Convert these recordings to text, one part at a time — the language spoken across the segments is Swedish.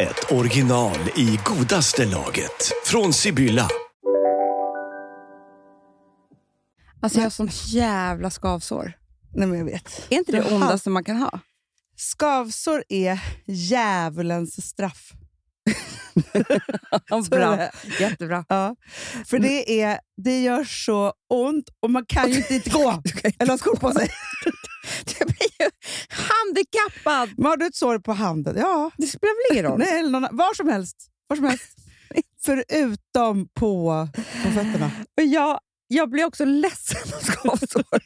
ett original i godaste laget. Från Sibylla. Alltså jag har sånt jävla skavsår. Nej, men jag vet. Är inte det Jaha. ondaste man kan ha? Skavsår är djävulens straff. Bra. Jättebra. Ja. För det, är, det gör så ont och man kan ju inte, gå eller ha skor på sig. handikappad. Men har du ett sår på handen? Ja. Det spelar väl ingen roll? Nej, eller någon, var som helst. Var som helst. Förutom på, på fötterna. Och jag, jag blir också ledsen av skavsår.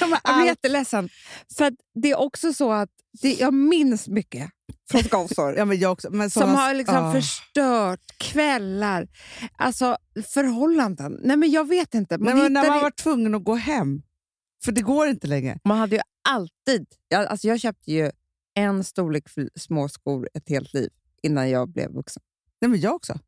Jag blir jätteledsen. För det är också så att det, jag minns mycket från skavsår. Ja, men jag också. Men som har liksom ja. förstört kvällar, alltså förhållanden. Nej men Jag vet inte. Man, Nej, men när man var tvungen att gå hem. För det går inte längre. man hade ju alltid... Jag, alltså jag köpte ju en storlek för små skor ett helt liv innan jag blev vuxen. Nej, men jag också.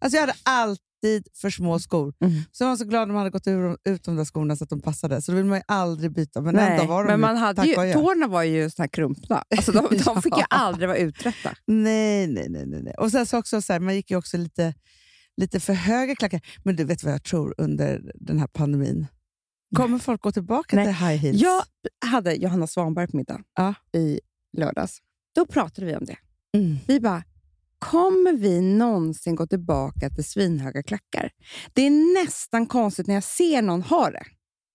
Alltså, jag hade alltid för små skor. Mm. Så jag var så glad när man hade gått ur, ut de där skorna så att de passade. Så då vill man ju aldrig byta. Men ändå var de men man hade ju, tårna var ju såna här krumpna. Alltså de, Ja. de fick ju aldrig vara uträtta. Nej, nej, nej. nej, nej. Och sen så också så här, man gick ju också lite, lite för höga klackar. Men du vet vad jag tror under den här pandemin? Kommer folk gå tillbaka Nej. till high heels? Jag hade Johanna Svanberg på middag Ja. i lördags. Då pratade vi om det. Mm. Vi bara, kommer vi någonsin gå tillbaka till svinhöga klackar? Det är nästan konstigt när jag ser någon ha det.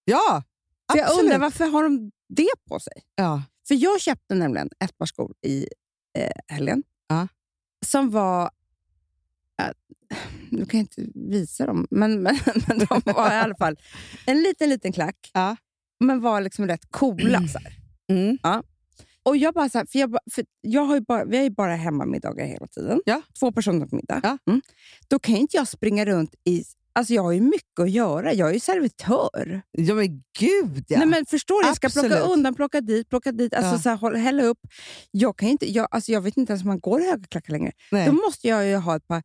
Ja, För jag absolut. undrar varför har de det på sig? Ja. För jag köpte nämligen ett par skor i eh, helgen Ja. som var... Äh, nu kan jag inte visa dem, men, men, men de var i alla fall en liten, liten klack. Ja. Men var liksom rätt coola. Så. Mm. Och jag bara så här, för jag, för jag har ju bara, vi har ju bara hemmamiddagar hela tiden. Ja. Två personer på middag. Ja. Mm. Då kan inte jag springa runt i... Alltså jag har ju mycket att göra. Jag är ju servitör. ja, men gud ja. Nej, men förstår du? Jag ska plocka Absolut. undan, plocka dit, plocka dit. Alltså Ja. så här, håll- hälla upp. Jag, kan inte, jag, alltså jag vet inte ens om man går i höga klackar längre. Nej. Då måste jag ju ha ett par...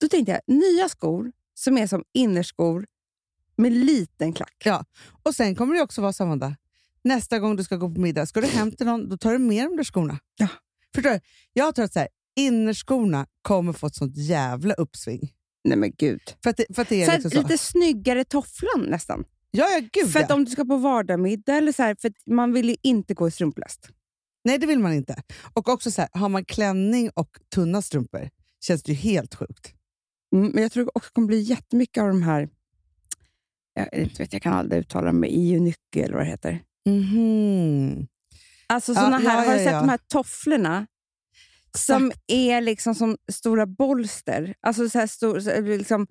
Då tänkte jag, nya skor som är som innerskor med liten klack. Ja. Och sen kommer det också vara så, Amanda. Nästa gång du ska gå på middag, ska du hem till någon, då tar du med de där skorna. Ja. Förstår du? Jag tror att så här, innerskorna kommer få ett sånt jävla uppsving. Nej men gud. För att det, för att det är Så liksom så. lite snyggare tofflan nästan. Ja, ja, gud För att ja. om du ska på vardagsmiddag, eller så här, för man vill ju inte gå i strumpläst. Nej, det vill man inte. Och också så här, har man klänning och tunna strumpor känns det ju helt sjukt. Mm, men jag tror också det kommer bli jättemycket av de här, jag, vet, jag kan aldrig uttala dem, Ionycke eller vad det heter. Mhm. Alltså Ja, såna här, ja, har du ja, sett ja. de här tofflorna? Som är liksom som stora bolster. Alltså så här stor, så, liksom,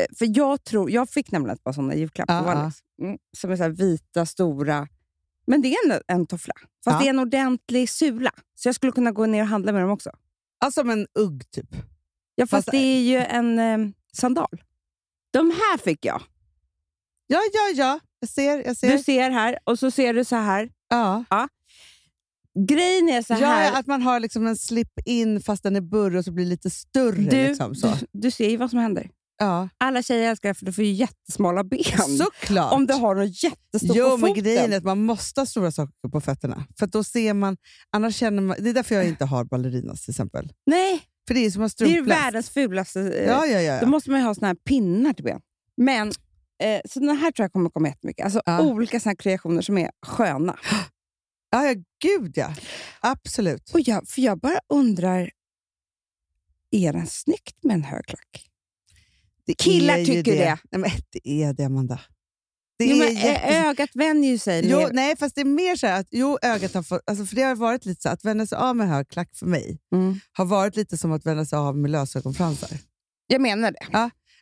eh, för jag tror, jag fick nämligen ett par såna julklapp Ja, av Alice, mm, som är så vita, stora. Men det är en, en toffla, fast Ja. det är en ordentlig sula. Så jag skulle kunna gå ner och handla med dem också. Alltså som en ugg typ. Ja, fast, Fast- det är ju en eh, sandal. De här fick jag. Ja, ja, ja. Jag ser. Jag ser. Du ser här och så ser du så här. ja. Grejen är så här. Ja, att man har liksom en slip-in fast den är burr och så blir lite större. du, liksom, så. du, du ser ju vad som händer. Ja. Alla tjejer älskar det för du får ju jättesmala ben. Såklart! Om du har något jättestort jo, på men foten. grejen är att man måste ha stora saker på fötterna. För då ser man, annars känner man, det är därför jag inte har ballerinas till exempel. Nej, För det är som att det är strumpläst. världens fulaste. eh, Ja, ja, ja. Då ja. måste man ju ha såna här pinnar till ben. Men, eh, så den här tror jag kommer komma jättemycket. Alltså Ja. olika såna kreationer som är sköna. ja, ja, gud ja. Absolut. Och jag, för jag bara undrar, är det snyggt med en hög klack? Det Killar tycker det. Nej, men det är det, Amanda. Det Jo, är men, eh, jätte- Ögat vänjer ju sig. Jo, nej, fast det är mer så här att jo, ögat har fått... Alltså, för det har varit lite så att vända sig av med hög klack för mig Mm. har varit lite som att vända sig av med lösögonfransar. Jag menar det.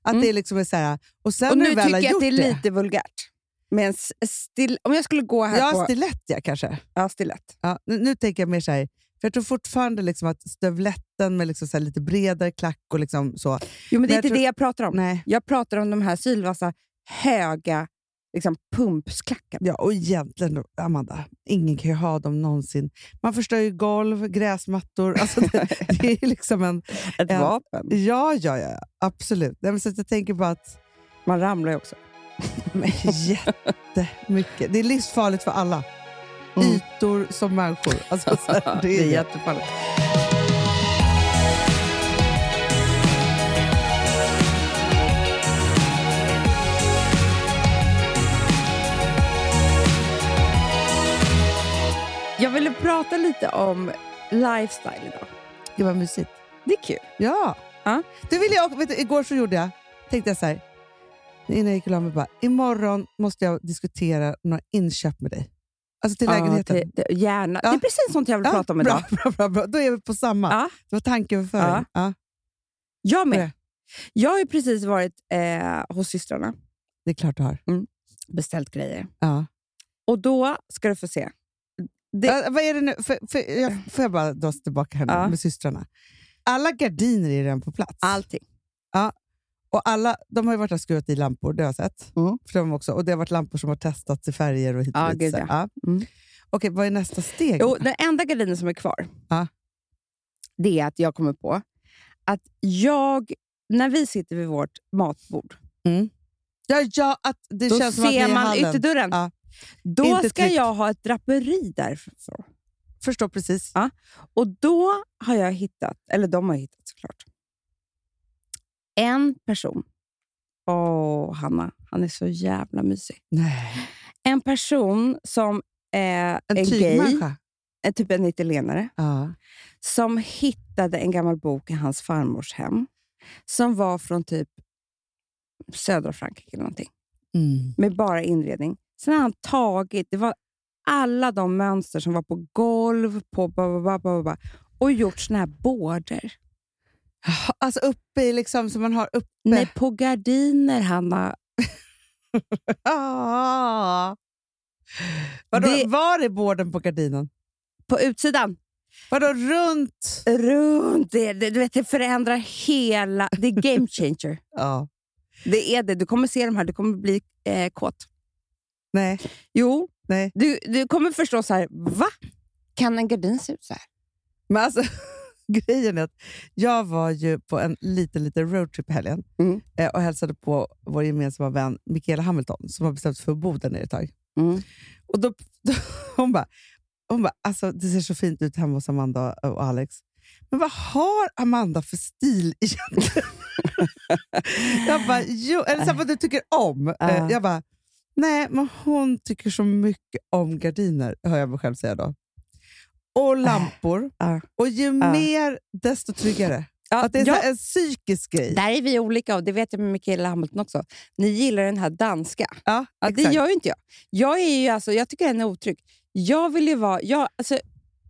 Att Mm. det liksom är så här, och sen Och nu tycker jag att det är lite vulgärt. Men still, om jag skulle gå här Ja, på... stilett ja, kanske. Ja, stilett. Ja, nu, nu tänker jag mer så här, För Jag tror fortfarande liksom att stövletten med liksom så lite bredare klack och liksom så. Jo, men det är inte tror- det jag pratar om. Nej. Jag pratar om de här sylvassa, höga liksom, pumpsklackarna. Ja, och egentligen, Amanda, ingen kan ju ha dem någonsin. Man förstör ju golv, gräsmattor. Alltså det, det är liksom en... Ett Ja. vapen. Ja, ja, ja, absolut. Nej, men så att jag tänker bara att Man ramlar ju också. jättemycket. Det är livsfarligt för alla. Mm. Ytor som människor. Alltså, så här, det är, jättefarligt. Jag ville prata lite om lifestyle idag. Gud vad mysigt. Det är kul. Ja. Ja. Det vill jag, vet du, igår så gjorde jag, tänkte jag så här, innan jag gick och la mig, bara, imorgon måste jag diskutera några inköp med dig. Alltså till lägenheten. Ja, det, det, gärna. Ja. Det är precis sånt jag vill Ja, prata om idag. bra, bra, bra. Då är vi på samma. Ja. Det var tankeöverföring. Ja. Jag med. Jag har ju precis varit eh, hos systrarna, Det är klart du har. beställt grejer. Ja. Och då ska du få se. Det- Ja, vad är det nu? För, för, jag, får jag bara dra oss tillbaka här nu Ja. med systrarna? Alla gardiner är redan på plats. Allting. Och alla, de har ju varit och skruvat i lampor, det har jag sett. Mm. För de också. Och det har varit lampor som har testats i färger och hit och Ja, dit. här. ja. Mm. Okej, vad är nästa steg? Jo, den enda gardinen som är kvar, Ja. det är att jag kommer på att jag, när vi sitter vid vårt matbord, Ja, ja, att det då känns som att ser i man hallen. ytterdörren. Ja. Då Inte ska tryggt. jag ha ett draperi därifrån. Förstår precis. Ja. Och då har jag hittat, eller de har hittat såklart, en person. Åh, Hanna, han är så jävla mysig. Nej. En person som eh, En är gay, tygmänniska. eh, typ en italienare, Ja. som hittade en gammal bok i hans farmors hem som var från typ södra Frankrike eller någonting, Mm. med bara inredning. Sen har han tagit, det var alla de mönster som var på golv, på ba, ba, ba, ba, ba, och gjort såna här border. Alltså uppe i, liksom, som man har uppe. Nej, på gardiner, Hanna. Ah. Vadå, Det- Var är borden på gardinen? På utsidan, Vadå runt? runt det, det, du vet, det förändrar hela... Det är game changer. Ja. Det är det. Du kommer se de här, du kommer bli eh, kåt. Nej. Jo, Nej. du, du kommer förstå så här, va? Kan en gardin se ut så här? Men alltså, grejen är att jag var ju på en liten, liten roadtrip i helgen Mm. eh, och hälsade på vår gemensamma vän Michaela Hamilton som har bestämt sig för att bo där nere ett tag. Mm. Och då, då, hon bara, hon bara alltså, det ser så fint ut hemma hos Amanda och Alex. Men vad har Amanda för stil egentligen? jag bara, jo, eller så vad du tycker om. Ja. Jag bara, nej, men hon tycker så mycket om gardiner, hör jag mig själv säga då. Och lampor. Ja. Och ju mer, desto tryggare. Ja, Att det är ja, en psykisk grej. där är vi olika och det vet jag med Mikaela Hamilton också. Ni gillar den här danska. Ja, Ja, det gör ju inte jag. Jag, är ju alltså, jag tycker den är otrygg. Jag vill vara... Jag, alltså,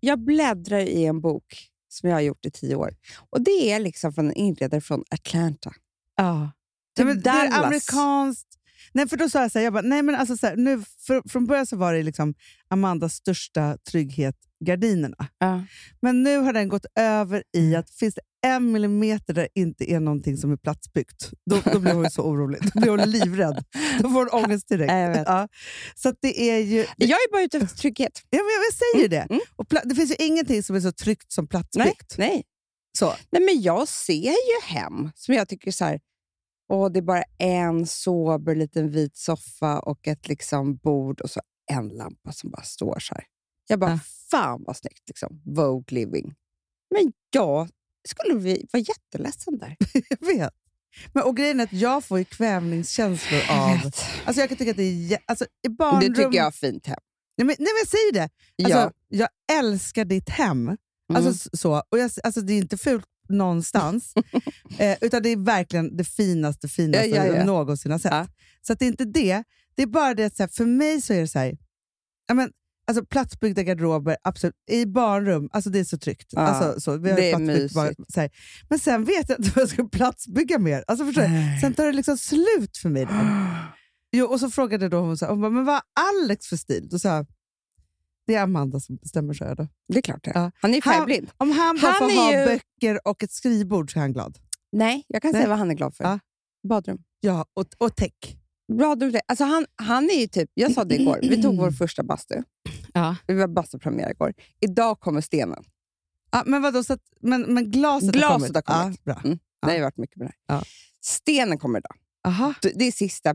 jag bläddrar i en bok som jag har gjort i tio år. Och Det är liksom från en inredare från Atlanta. Ja. Typ det är amerikanskt. Nej, för då sa jag så här, jag bara, nej men alltså så här, nu, för, från början så var det liksom Amandas största trygghet, gardinerna. Ja. Men nu har den gått över i att finns det en millimeter där det inte är någonting som är platsbyggt, då, då blir hon så orolig. Då blir hon livrädd. Då får hon ångest direkt. Ja, jag. Så det är ju... Jag är bara ute efter trygghet. Ja, men jag säger ju det. mm. Och det finns ju ingenting som är så tryggt som Nej, platsbyggt. nej. Så. nej, men jag ser ju hem som jag tycker så här, åh, det är bara en sober liten vit soffa och ett liksom bord och så en lampa som bara står så här. Jag bara, Ja. fan vad snyggt. Liksom. Vogue living. Men jag skulle vi vara jätteledsen där. Jag vet. Men, och grejen är att jag får ju kvävningskänslor av... Alltså jag kan tycka att det är... Alltså, i barnrum, Det tycker jag är fint hem. Nej men, nej, men jag säger det. Alltså, ja. Jag älskar ditt hem. Mm. Alltså, s- så. Och jag, alltså, det är inte fult någonstans. eh, utan det är verkligen det finaste, finaste Ja, ja, ja. jag någonsin har sett. Ja. Så att det är inte det. Det är bara det att så här, för mig så är det så här... Ja, men, alltså, platsbyggda garderober, absolut. I barnrum, alltså det är så tryggt. Ja, Alltså, så, vi har det är mysigt. så här. Men sen vet jag inte vad jag ska platsbygga mer. Alltså, förstår? Sen tar det liksom slut för mig. Där. Jo, och så frågade då hon, så här, hon bara, men vad har Alex för stil? Då sa jag, Det är Amanda som bestämmer så. Då. Det är klart det. Ja. Han är ju Han- färgblind. Om han bara Han får ha ju- böcker och ett skrivbord så är han glad. Nej, jag kan Nej. säga vad han är glad för. Ja. Badrum. Ja, och, och tech. Badrum alltså han, han är ju typ, jag sa det igår, vi tog vår första bastu. Ja. Vi var bastupremiär igår. Idag kommer stenen. Ja, men vadå, så att, men, men glaset, Glaset har kommit? har kommit. Ja, bra. Mm. Ja. Det har ju varit mycket med det här. Stenen kommer idag. Aha. Det är sista.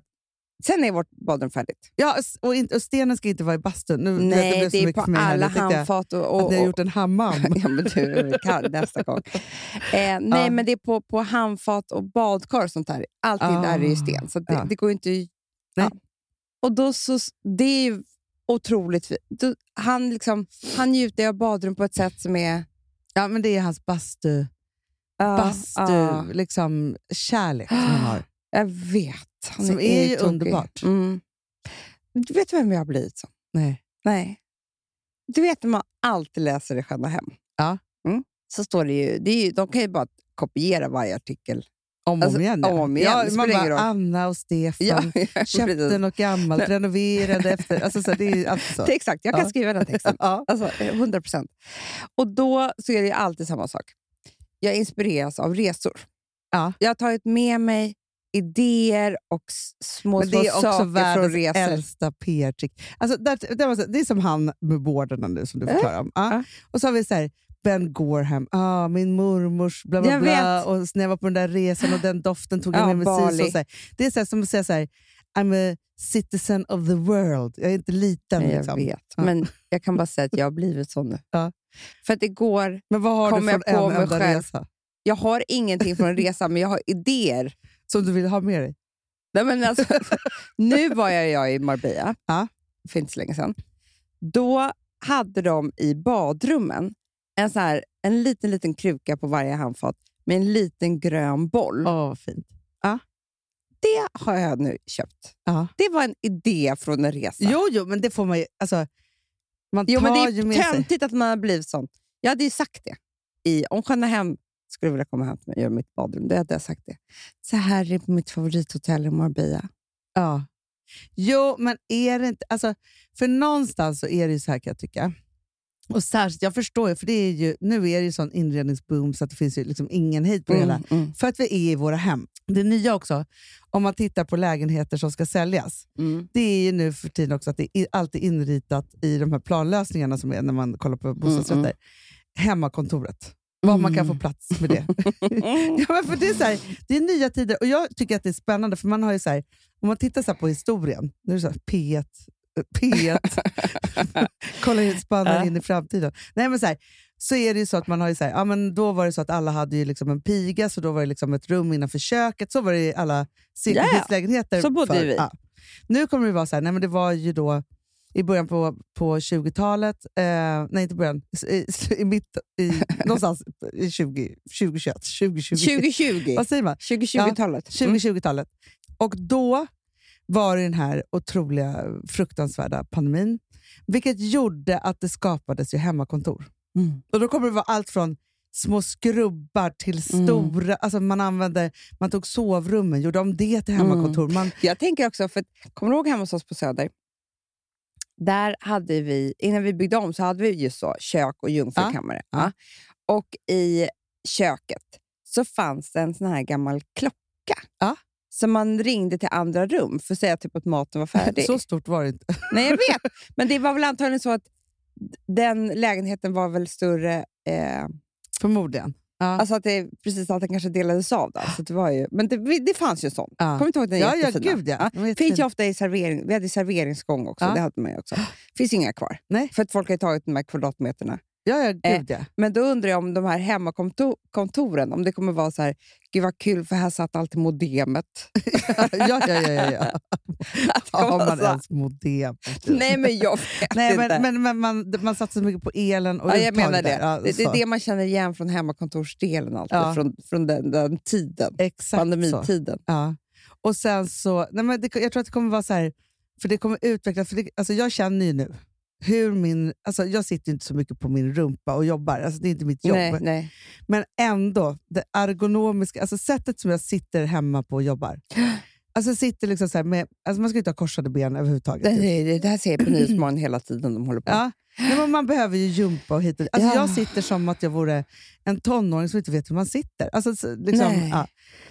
Sen är vårt badrum färdigt. Ja, och, inte, och stenen ska inte vara i bastun. Nu, Nej, blev så det är mycket på för mig här. alla handfat. Och, och, Att ni har gjort en hammam. ja, men du, kan nästa gång. Eh, nej, Ja. men det är på, på handfat och badkar och sånt där. Allting Ah. där är ju sten. Så det, Ja. det går inte... Nej. Ja. Och då så, det är ju otroligt. Då- Han, liksom, han njuter av badrum på ett sätt som är... Ja, men det är hans bastu, Ja, bastu ja. liksom, kärlek som han har. Jag vet. Han Som är ju tokig. underbart. Mm. Du vet vem jag har blivit som? Nej. Nej. Du vet när man alltid läser i Sköna Hem? Ja. Mm. Så står det ju, det är ju... De kan ju bara kopiera varje artikel. Om och Alltså, om igen. ja. om om igen, Ja, man bara. Anna och Stefan Ja, köpte precis. något gammalt, renoverade efter. Alltså, så, det är ju alltid så. Det är Exakt, jag kan Ja. skriva den texten. Ja. Alltså, eh, 100 procent. Och då så är det ju alltid samma sak. Jag inspireras av resor. Ja. Jag har tagit med mig idéer och små, Men små det är också saker från världens resor. äldsta PR-trick. Alltså, det, är som han med vårdarna nu som du Äh? förklarar om. Ja. Ja. Och så har vi så här, Ben Gorham, ah, min mormors bla bla Jag bla. vet. Och när jag var på den där resan och den doften tog jag Ja, med mig. Bali. så. Det är så här, som att säga så här, I'm a citizen of the world. Jag är inte liten. Nej, jag liksom. vet, Ja. men jag kan bara säga att jag har blivit sån nu. Ja. För att igår, Men vad har Kommer du jag från på en mig enda själv? resa jag har ingenting från en resa, men jag har idéer. Som du vill ha med dig? Nej, men alltså, nu var jag, jag i Marbella, Ja. för inte så länge sedan. Då hade de i badrummen en, så här, en liten, liten kruka på varje handfat med en liten grön boll. Åh, vad fint. Det har jag nu köpt. Ja. Det var en idé från en resa. Jo, jo, men det får man ju... Alltså, man Jo, tar men det är töntigt att man har blivit sån. Jag hade ju sagt det. I, om Sköna Hem skulle vilja komma hem till mig och göra mitt badrum, då hade jag sagt det. Så här är mitt favorithotell i Marbella. Ja. Jo, men är det inte... Alltså, för någonstans så är det ju så här kan jag tycka. Och särskilt, jag förstår ju, för det är ju, nu är det ju sån inredningsboom så att det finns ju liksom ingen hejd på det hela. mm. För att vi är i våra hem. Det nya också, om man tittar på lägenheter som ska säljas, Mm. det är ju nu för tiden också att det är alltid inritat i de här planlösningarna som är när man kollar på bostadsrätter. mm. Hemmakontoret. Vad man kan få plats med det. ja, men för det, är så här, det är nya tider och jag tycker att det är spännande för man har ju så här, om man tittar så på historien, nu är det så här, P1, P1 kolla in, spannar Ja. in i framtiden. Nej, men så, här, så är det ju så att man har ju så här, ja, men då var det så att alla hade ju liksom en piga, så då var det liksom ett rum innanför köket. Så var det i alla cirkelhuslägenheter. Så bodde förr. vi. Ja. Nu kommer det vara så här, nej, men det var ju då i början på, på 20-talet, eh, nej inte början, i, i mitt, i, någonstans i 20, 2021, 2020. 2020. Vad säger man? 2020-talet. 2020-talet. Och då var det den här otroliga, fruktansvärda pandemin, vilket gjorde att det skapades ju hemmakontor. Mm. Och då kommer det vara allt från små skrubbar till Mm. stora... Alltså man, använde, man tog sovrummen, gjorde om det till hemmakontor. Man, Jag tänker också, för kommer du ihåg hemma hos oss på Söder? Där hade vi, innan vi byggde om så hade vi just så kök och jungfrukammare. Ja. Ja. Och i köket så fanns det en sån här gammal klocka. Ja. Som man ringde till andra rum för att säga typ att maten var färdig. så stort var det inte. Nej, jag vet. Men det var väl antagligen så att den lägenheten var väl större. Eh, Förmodligen. Ja. alltså att det, precis den kanske delades av. Då. Så det var ju, men det, det fanns ju en sån. Ja. Kommer du inte ihåg den ja, ja, jättefina? gud ja. Ja. Finns ju ofta i servering, vi hade serveringsgång också. Ja. Det hade man ju också. finns inga kvar. Nej. För att folk har tagit de här kvadratmeterna. Ja, ja, Eh, gud ja. Men då undrar jag om de här hemmakontoren, om det kommer vara så här, gud vad kul för här satt alltid modemet. ja, ja, ja, ja, ja. Har man så ens modem? Nej men jag vet Nej, inte. men, men, men man, man satsar så mycket på elen och ja, jag menar det. Ja, det. Det så. är det man känner igen från hemmakontorsdelen alltid, Ja. från, från den, den tiden. Exakt så. Pandemitiden. Ja. Och sen så, nej men det, jag tror att det kommer vara så här, för det kommer utvecklas, för det, alltså jag känner ju nu hur min, alltså jag sitter inte så mycket på min rumpa och jobbar, alltså det är inte mitt jobb. Nej, nej. Men ändå, det ergonomiska, alltså sättet som jag sitter hemma på och jobbar, Alltså sitter liksom så med, alltså man ska inte ha korsade ben överhuvudtaget. Det, typ. det, det, det här ser jag på Nyhetsmorgon hela tiden. De håller på. Ja. Nej, men man behöver ju jumpa och hit och alltså Ja. Jag sitter som att jag vore en tonåring som inte vet hur man sitter. Alltså, så- liksom, Nej. ja.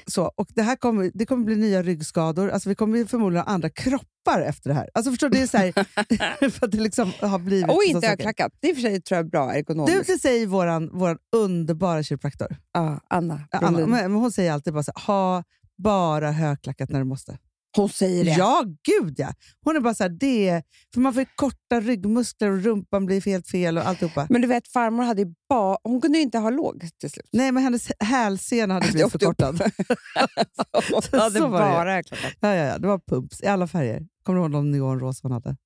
så, och det, här kommer, det kommer bli nya ryggskador. Alltså, vi kommer förmodligen ha andra kroppar efter det här. Alltså, förstår du? Det är så här, för att det liksom har blivit Och inte saker. högklackat. Det är i och för sig tror jag bra Du, ergonomiskt. det säger våran, våran underbara kiropraktor. Ja, Anna, Ja, Anna, men, men hon säger alltid bara så här, ha bara högklackat när du måste. Hon säger det. Ja, gud ja! Hon är bara så här, det för man får korta ryggmuskler och rumpan blir helt fel och alltihopa. Men du vet, farmor hade ju bara... Hon kunde ju inte ha låg till slut. Nej, men hennes hälsena hade blivit förkortad. Hon hade Så bara högklackat. Ja, ja, ja, det var pumps i alla färger. Kommer du ihåg de neonrosa hon hade?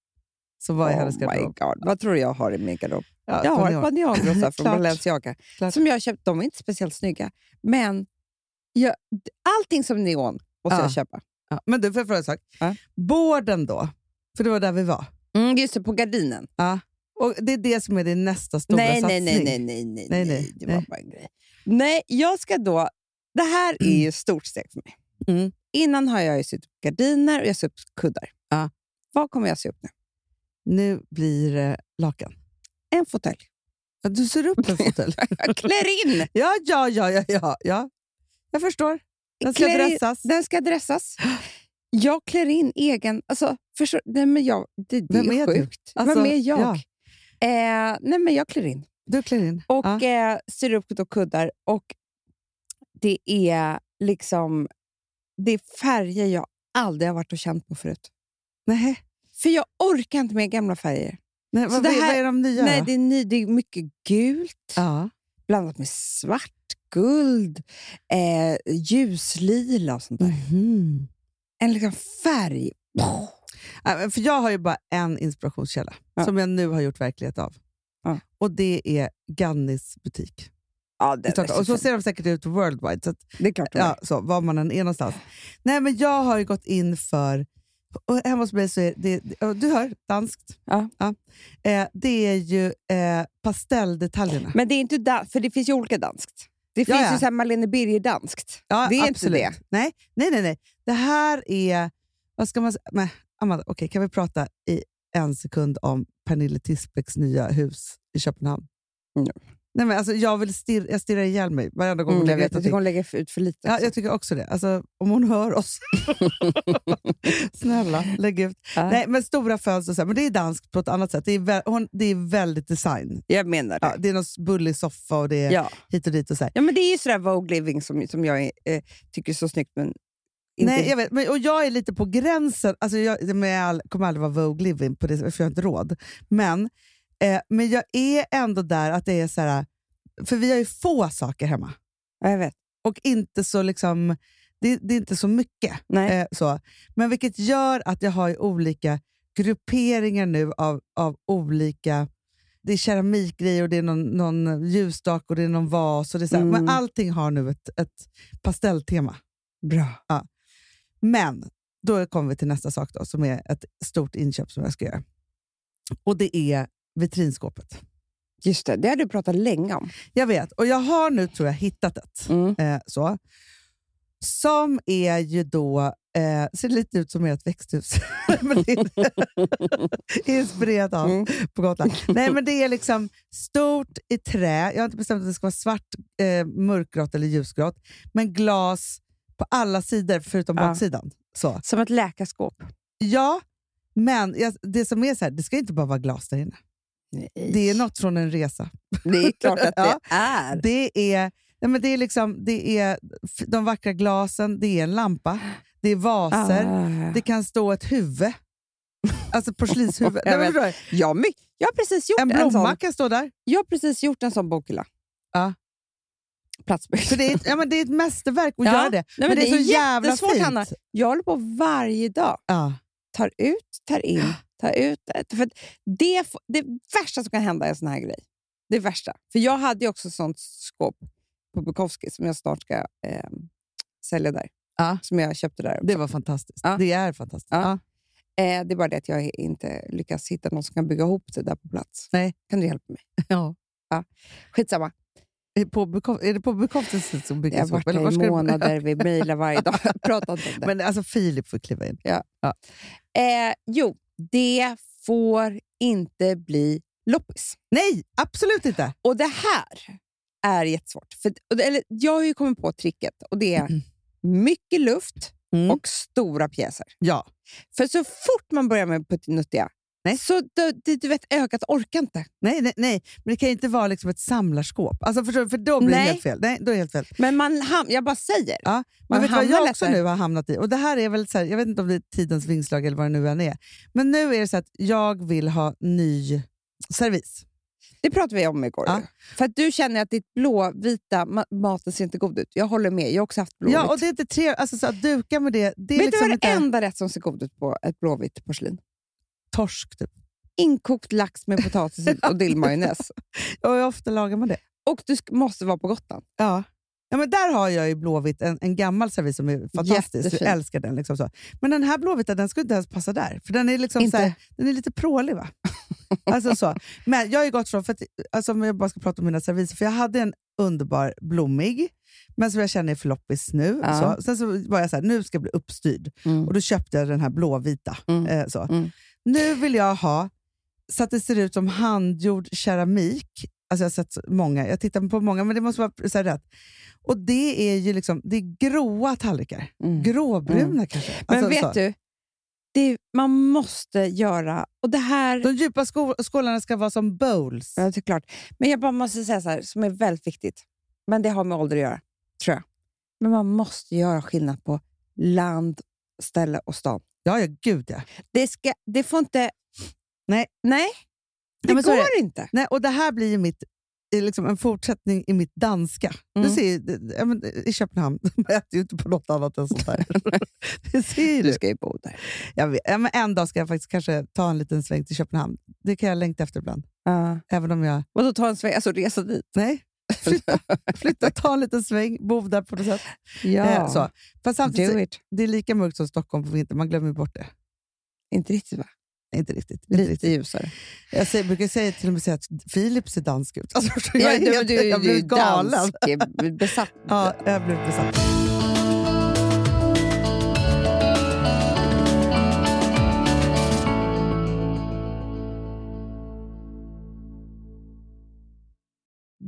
Som var i hennes Oh my garderob. god. Vad tror du jag har i min garderob? Ja, Jag har ett par neonrosa från. Balenciaga. Klart. Som jag köpt. De är inte speciellt snygga. Men jag, allting som neon måste Ja. jag köpa. Ja, men du, får jag fråga en sak? Ja. Borden då? För det var där vi var. Mm, just det, på gardinen. Ja. Och Det är det som är din nästa stora Nej, satsning. nej, nej, nej, nej, nej, Nej, Det var nej. bara en grej. Nej, jag ska då... Det här är ju ett stort steg för mig. Mm. Innan har jag ju sytt upp gardiner och jag sytt upp kuddar. Ja. Vad kommer jag sy upp nu? Nu blir det lakan. En fåtölj. Ja, du ser upp en fåtölj. Jag klär in! ja, ja, ja, ja, ja, ja. Jag förstår. Den ska Klär dressas. Den ska dressas. Jag klär in egen... Alltså, förstår, nej, men jag, det, det Vem är är sjukt. Alltså, Vem är jag? ja. Eh, nej, men jag klär in. Du klär in. Och ja. eh, syr upp då kuddar. Och det är liksom... Det är färger jag aldrig har varit och känt på förut. Nej, För jag orkar inte med gamla färger. nej, Så vad, det vad här- är de nya Nej, det är, ny, det är mycket gult Ja. blandat med svart, guld, eh, ljuslila och sånt där. Mhm. En liksom färg. Ja, För jag har ju bara en inspirationskälla Ja. som jag nu har gjort verklighet av. Ja. Och det är Gannis butik. Ja, Stockholm. så Och så ser de säkert ut worldwide, så, att, Det är klart de är. ja, så var man än är någonstans. Nej, men jag har ju gått in för... Och hemma hos mig så är det, ja, du hör, danskt. Ja. Eh, det är ju eh, pastelldetaljerna. Men det är inte da- för det finns ju olika danskt. Det finns ja. ju så här Marlene Birger-danskt. Ja, det är absolut. inte det. Nej, nej, nej, nej. Det här är... Vad ska man säga? Men, Amanda, okej, kan vi prata i en sekund om Pernille Tisbecks nya hus i Köpenhamn? Mm. Nej, men alltså, jag, vill stirra, jag stirrar ihjäl mig varenda gång hon Mm, jag lägger vet, jag tycker hon lägger ut för lite. Ja, jag tycker också det. Alltså, om hon hör oss. Snälla, lägg ut. Ja. Nej, men stora fönster, så här, men det är danskt på ett annat sätt. Det är, vä- hon, det är väldigt design. Jag menar det. Ja, det är någon bullig soffa och det är Ja. hit och dit. och så här. ja, men det är ju sådär Vogue Living som, som jag eh, tycker är så snyggt. Men inte... Nej, jag vet, men, och jag är lite på gränsen. Alltså jag jag kommer aldrig vara Vogue Living, på det, för jag har inte råd. Men, eh, men jag är ändå där att det är så här... För vi har ju få saker hemma. Ja, jag vet. Och inte så liksom... Det, det är inte så mycket. Eh, så. Men vilket gör att jag har ju olika grupperingar nu av, av olika... Det är keramikgrejer och det är någon, någon ljusstake och det är någon vas. Och det är så Mm. Men allting har nu ett, ett pastelltema. Bra. Men då kommer vi till nästa sak då, som är ett stort inköp som jag ska göra. Och det är vitrinskåpet. Just det, det har du pratat länge om. Jag vet, och jag har nu tror jag hittat ett. Mm. Eh, så. Som är ju då, eh, ser lite ut som ert växthus. inspirerat av Mm. på Gotland. Nej, men det är liksom stort i trä. Jag har inte bestämt att det ska vara svart, eh, mörkgrått eller ljusgrått. Men glas på alla sidor förutom Ja. baksidan. Så. Som ett läkarskåp. Ja, men jag, det som är så här, det ska inte bara vara glas där inne. Det är något från en resa. Det är klart att Ja. det är. Det är, nej men det är, liksom, det är de vackra glasen, det är en lampa, det är vaser, Ah. det kan stå ett huvud. Alltså porslinshuvud. Jag Nej, men vet. förstår du? Ja, men, jag, har precis gjort en en, blomma sån, kan stå där. jag har precis gjort en sån bokhylla. Ja. Platsbyggd. För det, är, ett- ja, men det är ett mästerverk att Ja. göra det. Nej, men, det är, så jävla fint. Hanna. Jag håller på varje dag. Ja. Tar ut, tar in, tar ut. För att det, det värsta som kan hända är en sån här grej. Det värsta. För jag hade också ett sånt skåp på Bukowski som jag snart ska eh, sälja där. Ja. Som jag köpte där. Det var fantastiskt. Ja. Det är fantastiskt. Ja. Ja. Eh, det är bara det att jag inte lyckas hitta någon som kan bygga ihop det där på plats. Nej. Kan du hjälpa mig? Ja. Skitsamma. Är, på är det på bekräftelse som Jag bygger har skåp? varit där i det- månader, vi mejlar varje dag. Jag inte om det. Men alltså Filip får kliva in. Eh, jo, det får inte bli loppis. Nej, absolut inte! Och det här är jättesvårt. För, eller, jag har ju kommit på tricket och det är mycket luft Mm. och stora pjäser. Ja. För så fort man börjar med puttinuttiga, Nej. så det, du vet, ögat orkar inte. Nej, nej, nej, men det kan inte vara liksom ett samlarskåp. Alltså förstår du? För då blir det Nej. helt fel. Nej, då är helt fel. Men man, ham- jag bara säger. Ja, Man Men vet du vad jag också nu har hamnat i? Och det här är väl så här, jag vet inte om det är tidens vingslag eller vad det nu än är. Men nu är det så att jag vill ha ny servis. Det pratade vi om igår. Ja. För att du känner att ditt blåvita ma- maten ser inte god ut. Jag håller med. Jag har också haft blåvitt. Ja, och det är inte trevligt. Alltså, så att duka med det, det är Vet liksom du vad inte det enda rätt som ser god ut på ett blåvitt porslin? Torsk. Typ. Inkokt lax med potatis och dillmajonnäs. Och hur ofta lagar man det? Och du måste vara på Gotland. Ja. Ja, men där har jag i Blåvitt en, en gammal servis som är fantastisk. Jättefin. älskar den. Liksom så. Men den här Blåvita den skulle inte ens passa där. För den är, liksom Inte? så här, den är lite prålig. Va? alltså så. Men jag har ju gått från, för att, alltså, om jag bara ska prata om mina serviser, för jag hade en underbar blommig, men som jag känner är för loppis nu. Ja. Så. Sen så var jag så här, nu ska jag bli uppstyrd. Och då köpte jag den här blåvita. Mm. Eh, så. Mm. Nu vill jag ha, så att det ser ut som handgjord keramik. Alltså jag har sett många, jag tittar på många, men det måste vara så rätt. Och det är ju liksom, det är gråa tallrikar. Mm. Gråbruna kanske. Men Alltså, vet så. du, det, man måste göra... Och det här... De djupa skå- skålarna ska vara som bowls. Ja, det är klart. Men jag bara måste säga så här, som är väldigt viktigt. Men det har med ålder att göra, tror jag. Men man måste göra skillnad på land, ställe och stad. Ja, ja, gud ja. Det, ska, det får inte... Nej. Nej, det Ja, går inte. Nej, och det här blir ju mitt, är liksom en fortsättning i mitt danska. Mm. Du ser, ju, I Köpenhamn, de äter ju inte på något annat än sånt här. det ser Du du. ska ju bo där. Jag vet, ja, men en dag ska jag faktiskt kanske ta en liten sväng till Köpenhamn. Det kan jag längta efter ibland. Ja. Även om jag... Och då ta en sväng, alltså resa dit. Nej, flytta, flytta ta en liten sväng, bo där på något sätt. Ja, Eh, så. Fast samtidigt, så- det är lika mörkt som Stockholm på vintern, man glömmer bort det. Inte riktigt va? Inte riktigt. Inte Lite riktigt. ljusare. Jag säger, brukar säga, till och med säga att Filip ser dansk ut. Alltså, jag, Ja, är du, du, jag du blev galen. dansk, eh, besatt. Ja, jag blev besatt.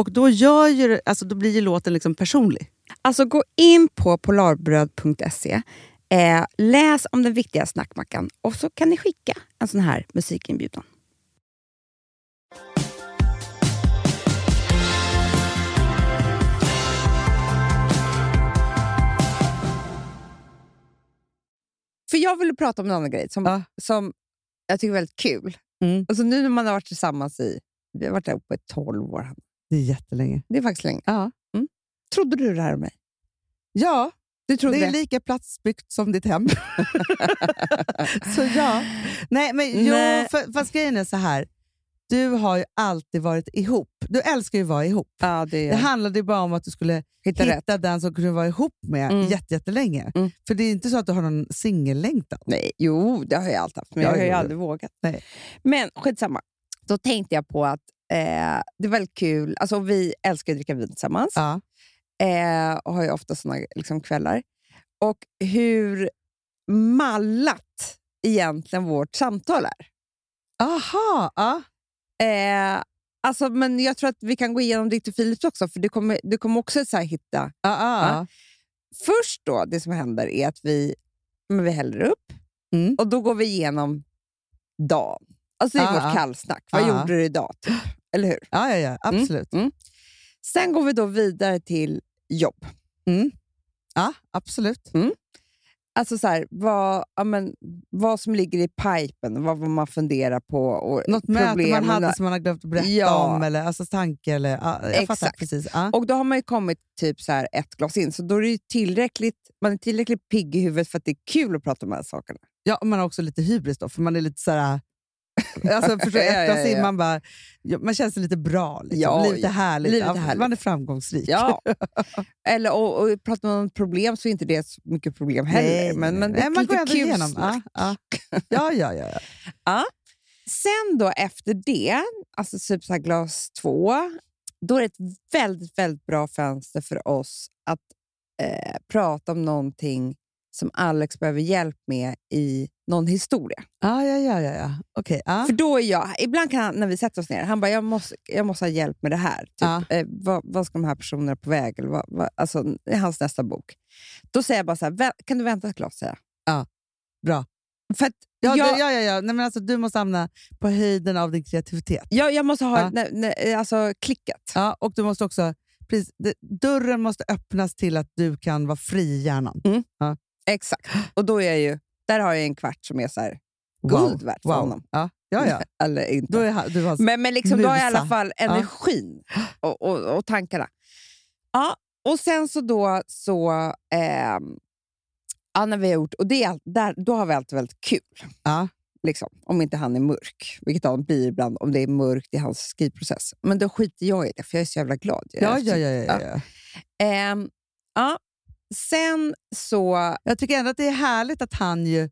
Och då, gör ju, alltså, då blir ju låten liksom personlig. Alltså gå in på polarbröd.se, eh, läs om den viktiga snackmackan och så kan ni skicka en sån här musikinbjudan. För jag ville prata om en annan grej som, Ja. som jag tycker är väldigt kul. Mm. Alltså nu när man har varit tillsammans i, vi har varit uppe i 12 år. Det är jättelänge. Det är faktiskt länge. Ja. Trodde du det här om mig? Ja, Du trodde det är det? lika platsbyggt som ditt hem. så ja. Nej, men jo, Nej. för, fast grejen är så här. Du har ju alltid varit ihop. Du älskar ju att vara ihop. Ja, det, Det handlade ju bara om att du skulle Hitta hitta den som kunde vara ihop med Mm. jätte, jättelänge. Mm. För det är inte så att du har någon singellängtan. Nej, jo, det har jag alltid haft, men Ja, jag har ju aldrig vågat. Nej. Men skitsamma. Då tänkte jag på att eh, det är väldigt kul. Alltså, vi älskar att dricka vin tillsammans Ja. eh, och har ju ofta såna liksom, kvällar. Och hur mallat egentligen vårt samtal är. Aha! Ja. Eh, alltså, men jag tror att vi kan gå igenom ditt och Philips också, för du kommer, du kommer också så hitta... Ja, ja. Först då, det som händer är att vi, men vi häller upp Mm. och då går vi igenom dagen. Alltså det är Ja, vårt kallsnack. Vad gjorde du idag? Typ? Eller hur? ja, ja, ja absolut. Mm. Sen går vi då vidare till jobb. Mm. Ja, absolut. Alltså så här, vad, ja, men, vad som ligger i pipen, vad, vad man funderar på. Och Något möte man hade som man har glömt att berätta Ja. om, eller alltså tanke. Eller, ja, jag fattar Exakt. precis. Ja. Och då har man ju kommit typ så här ett glas in, så då är det tillräckligt, man är tillräckligt pigg i huvudet för att det är kul att prata om de här sakerna. Ja, och man har också lite hybris då, för man är lite så här... Alltså, förstår, Ja, ett ja, ja, man, bara, man känns lite bra. Liksom. Ja, livet är härligt. Livet är härligt. Man är framgångsrik. Ja. Eller, och, och pratar man om problem så är inte det så mycket problem heller. men, men är Nej, man går ändå igenom. Ja, ja. Ja, ja, ja, ja. Sen då efter det, alltså typ så glas två, då är det ett väldigt, väldigt bra fönster för oss att eh, prata om någonting som Alex behöver hjälp med i någon historia. Ja, ja, ja, ja, ja. Okej. ja. För då är jag, ibland kan han, när vi sätter oss ner, han bara, jag måste, jag måste ha hjälp med det här. Typ, Ja. eh, vad, vad ska de här personerna på väg? Eller vad, vad, alltså, hans nästa bok. Då säger jag bara så här, "Vä- kan du vänta glas? Säger jag. Bra. För att Ja, jag, ja, ja, ja. Nej, men alltså, du måste hamna på höjden av din kreativitet. jag, jag måste ha Ja. nä, nä, alltså, klicket. Ja, och du måste också, precis, dörren måste öppnas till att du kan vara fri i hjärnan. Exakt. Och då är jag ju Där har jag en kvart som är så här, Wow. guld värt för Wow. honom. Ja, ja, ja. Eller inte. Då är du har, Men, men liksom, då har jag i alla fall energin och, och, och tankarna. Ja, och sen så då så... ehm, ja, när vi har gjort, och det där, då har vi alltid väldigt kul. Ja. Liksom, om inte han är mörk, vilket han blir ibland om det är mörkt i hans skrivprocess. Men då skiter jag i det, för jag är så jävla glad. Jag ja, är ja, ja, ja, ja. Ehm, ja. Sen så... Jag tycker ändå att det är härligt att han ju...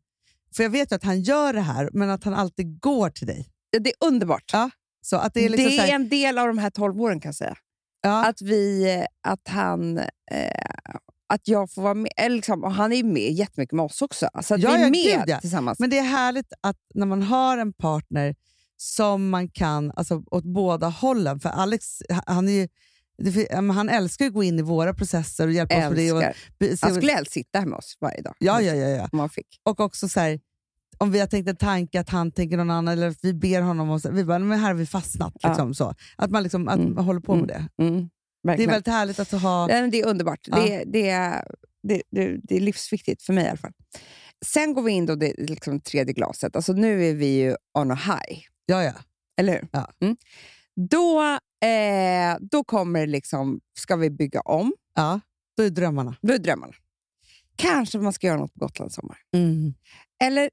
För jag vet ju att han gör det här, men att han alltid går till dig. Det är underbart. Ja, Så att det är liksom det är här, en del av de här 12 åren kan jag säga. ja, Att, vi, att han... Eh, att jag får vara med. Liksom, och han är med jättemycket med oss också. Alltså att Ja, vi är med ja. tillsammans. Men det är härligt att när man har en partner som man kan, alltså åt båda hållen. För Alex, han är ju, han älskar att gå in i våra processer och hjälpa oss med det. Och, älskar. Han skulle helst sitta här med oss varje dag. ja, ja, ja, ja. Man fick. Och också så här, om vi har tänkt en tanke att han tänker någon annan, eller att vi ber honom, och så, vi bara, men här har vi fastnat. Ja. Liksom, så. Att man, liksom, att Mm. man håller på med det. Mm, Det är väldigt härligt att ha... Det är underbart. Ja. Det, det, är- det, det, det är livsviktigt för mig i alla fall. Sen går vi in då det liksom tredje glaset. Alltså nu är vi ju on a high. Ja, ja. Eller hur? Ja. Mm. Då, eh, då kommer liksom, ska vi bygga om. ja. Då är drömmarna. Då är drömmarna. Kanske man ska göra något på Gotland sommar. Mm. Eller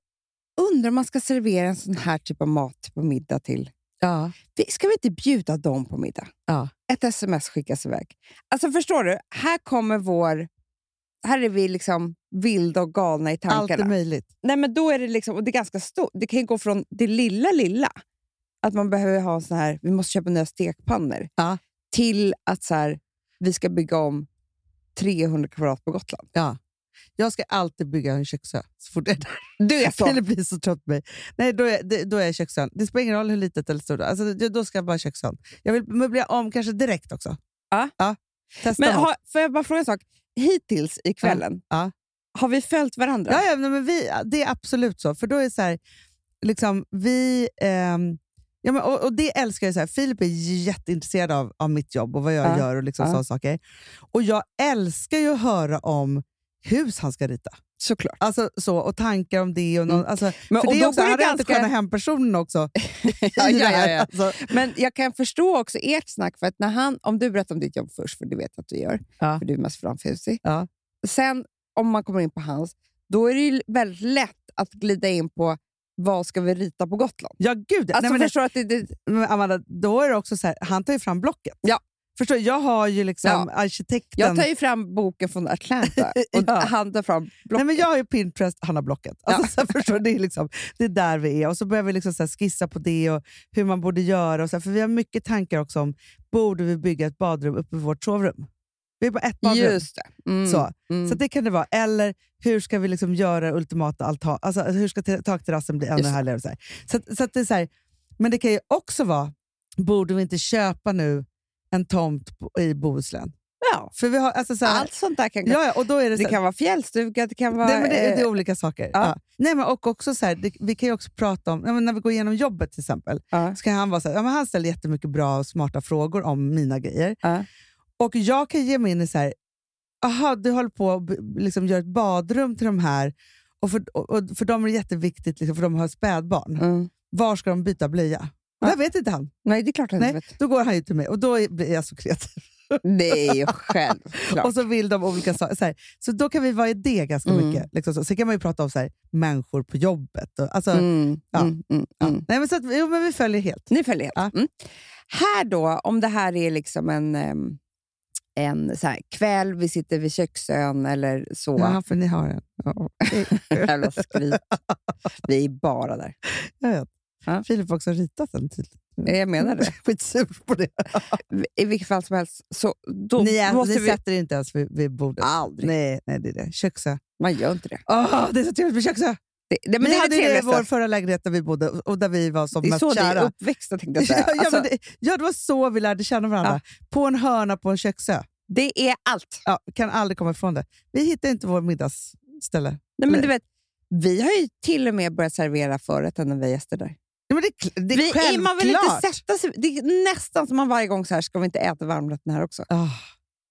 undrar om man ska servera en sån här typ av mat på middag till... Ja. Ska vi inte bjuda dem på middag? Ja. Ett sms skickas iväg. Alltså förstår du? Här kommer vår... Här är vi liksom vilda och galna i Allt är tankarna. möjligt. Nej, men då är det liksom, och det är ganska stort. Det kan gå från det lilla, lilla, att man behöver ha en sån här, vi måste köpa nya stekpannor, Ja. till att så här, vi ska bygga om 300 kvadrat på Gotland. Ja. Jag ska alltid bygga en köksö så fort jag är där. Du är så. Filip blir så trött på mig. Nej, då är, då är jag köksön. Det spelar ingen roll hur litet eller stort. Alltså, då ska jag bara köksön. Jag vill möblera om kanske direkt också. Ja. ja. Testa Men har, får jag bara fråga en sak? Hittills i kvällen, Ja. har vi följt varandra? Ja, ja men vi, det är absolut så. För då är så här, liksom, vi... ehm, ja, men, och, och det älskar jag. Så här, Filip är jätteintresserad av, av mitt jobb och vad jag Ja. gör och liksom Ja. sådana saker. Och jag älskar ju att höra om hus han ska rita. Såklart. Alltså, så, och tankar om det. Och någon, Mm. alltså, Men, för och det är också, går det han är alltid ganska- sköna hempersonen också. Ja, ja, ja, ja. Alltså, Men jag kan förstå också ert snack, för att när han, om du berättar om ditt jobb först, för det vet jag att du gör, Ja. för du är mest framfusig. Ja. Sen om man kommer in på hans, då är det ju väldigt lätt att glida in på vad ska vi rita på Gotland? ja, gud. Alltså Nej, men, det- förstår att det, det, Amanda, då är det också så här, han tar ju fram blocket. Ja. Förstår, jag har ju liksom Ja. arkitekten... jag tar ju fram boken från Atlanta och Ja. han tar fram Nej, blocket. men jag har ju Pinterest, han har blocket. Alltså, så här, förstår, det, är liksom, det är där vi är. Och så börjar vi liksom så skissa på det och hur man borde göra. Och så här, för vi har mycket tankar också om, borde vi bygga ett badrum uppe i vårt sovrum? Vi är bara ett badrum. Just det. Mm. Så. Mm. Så det kan det vara. Eller hur ska vi liksom göra ultimata altan? Alltså, hur ska te- takterrassen bli ännu härligare? Så, här. så, så att det är så här, Men det kan ju också vara, borde vi inte köpa nu en tomt i Bohuslän? ja. För vi har, alltså, så här, Allt sånt där kan ja, och då är det, Det kan vara fjällstuga, det kan vara... Nej, men det, det är olika saker. ja. Ja. Nej, men och också så här, det, vi kan ju också prata om, när vi går igenom jobbet till exempel, ja. så kan han vara så här, ja, men han ställer jättemycket bra och smarta frågor om mina grejer. Och jag kan ge mig in i så här, aha, du håller på att b- liksom gör ett badrum till de här, och för, och, och för dem är det jätteviktigt, liksom, för de har spädbarn. Mm. Var ska de byta blöja? Och Ja. Det vet inte han. Nej, det är klart att Nej. vet. Då går han ju till mig och då blir jag så kreativ. Nej, självklart. Och så vill de olika saker. Så, här. så då kan vi vara i det ganska Mm. mycket. Liksom så. Sen kan man ju prata om så här, människor på jobbet. Och, alltså, Mm, ja. mm, mm, ja. mm. Nej, men så att, jo, men vi följer helt. Ni följer helt. Ja. Mm. Här då, om det här är liksom en, em, en så här kväll, vi sitter vid köksön eller så. Ja, för ni har en. Ja. Jävla skryt. Vi är bara där. Jag vet. Ja. Filip har också ritat den tydligt. Jag menar det. Skitsur på det. I vilket fall som helst, så då ni är, måste ni vi... sätter er inte ens vid, vid bordet. Aldrig. Nej, nej, det är det. Köksö. Man gör inte det. Åh, det är så trevligt med köksö! Det, det men vi det hade det i vår förra lägenhet där vi bodde och där vi var som Det är mest så kära. är uppväxta, tänkte jag säga. ja, Alltså, men det, ja, det var så vi lärde känna varandra. På en hörna på en köksö. det är allt. Ja, kan aldrig komma ifrån det. Vi hittar inte vår middagsställe. Nej, men Eller- du vet, vi har ju till och med börjat servera förrätten när vi är gäster där. Ja, men det, det är Vi, självklart. man vill inte sätta sig... Det är nästan som man varje gång så här, ska vi inte äta varmrätten här också? Ah,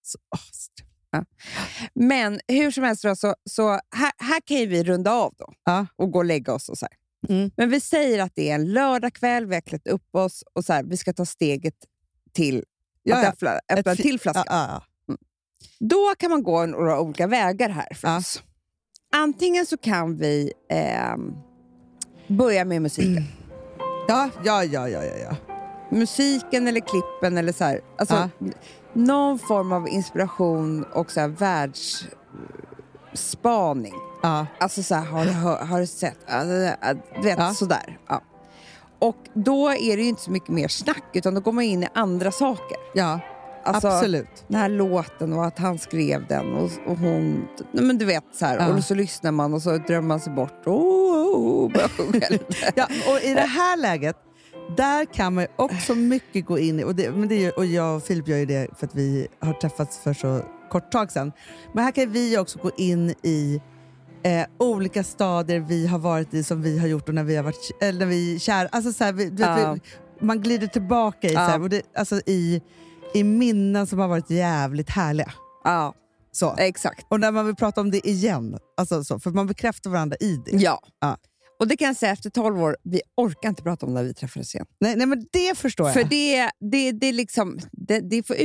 så, så trevligt. Men hur som helst, då, så, så här, här kan ju vi runda av då Ja. och gå och lägga oss. och så här. Mm. Men vi säger att det är en lördagkväll, vi har klätt upp oss och så här, vi ska ta steget till Ja, att ja. öppna, öppna en till flaska. Ja, ja, Då kan man gå några olika vägar här för Ja. oss. Antingen så kan vi ehm, börja med musiken. ja, ja, ja, ja, ja, ja. Musiken eller klippen eller så här. Alltså, Någon form av inspiration och så här världsspaning. ja. Alltså så här, har, har du sett? Du vet, Ja. sådär. Ja. Och då är det ju inte så mycket mer snack, utan då går man in i andra saker. ja Alltså, absolut. Den här låten och att han skrev den och, och hon... Men du vet, så här, Ja. och så lyssnar man och så drömmer man sig bort. Oh, oh, oh. Ja, och I det här läget, där kan man också mycket gå in i, och, det, men det, och jag och Filip gör ju det för att vi har träffats för så kort tag sedan. Men här kan vi också gå in i eh, olika stadier vi har varit i som vi har gjort och när vi har varit eller när vi är kära. Alltså, så här, vi, Ja. vi, man glider tillbaka i, så här, det, alltså, i, i minnen som har varit jävligt härliga. Ja, Så. exakt. Och när man vill prata om det igen, alltså, så, för man bekräftar varandra i det. Ja. Och det kan jag säga efter 12 år, vi orkar inte prata om när vi träffades igen. Nej, nej men det förstår jag. För det, det, det, är liksom, det, det får.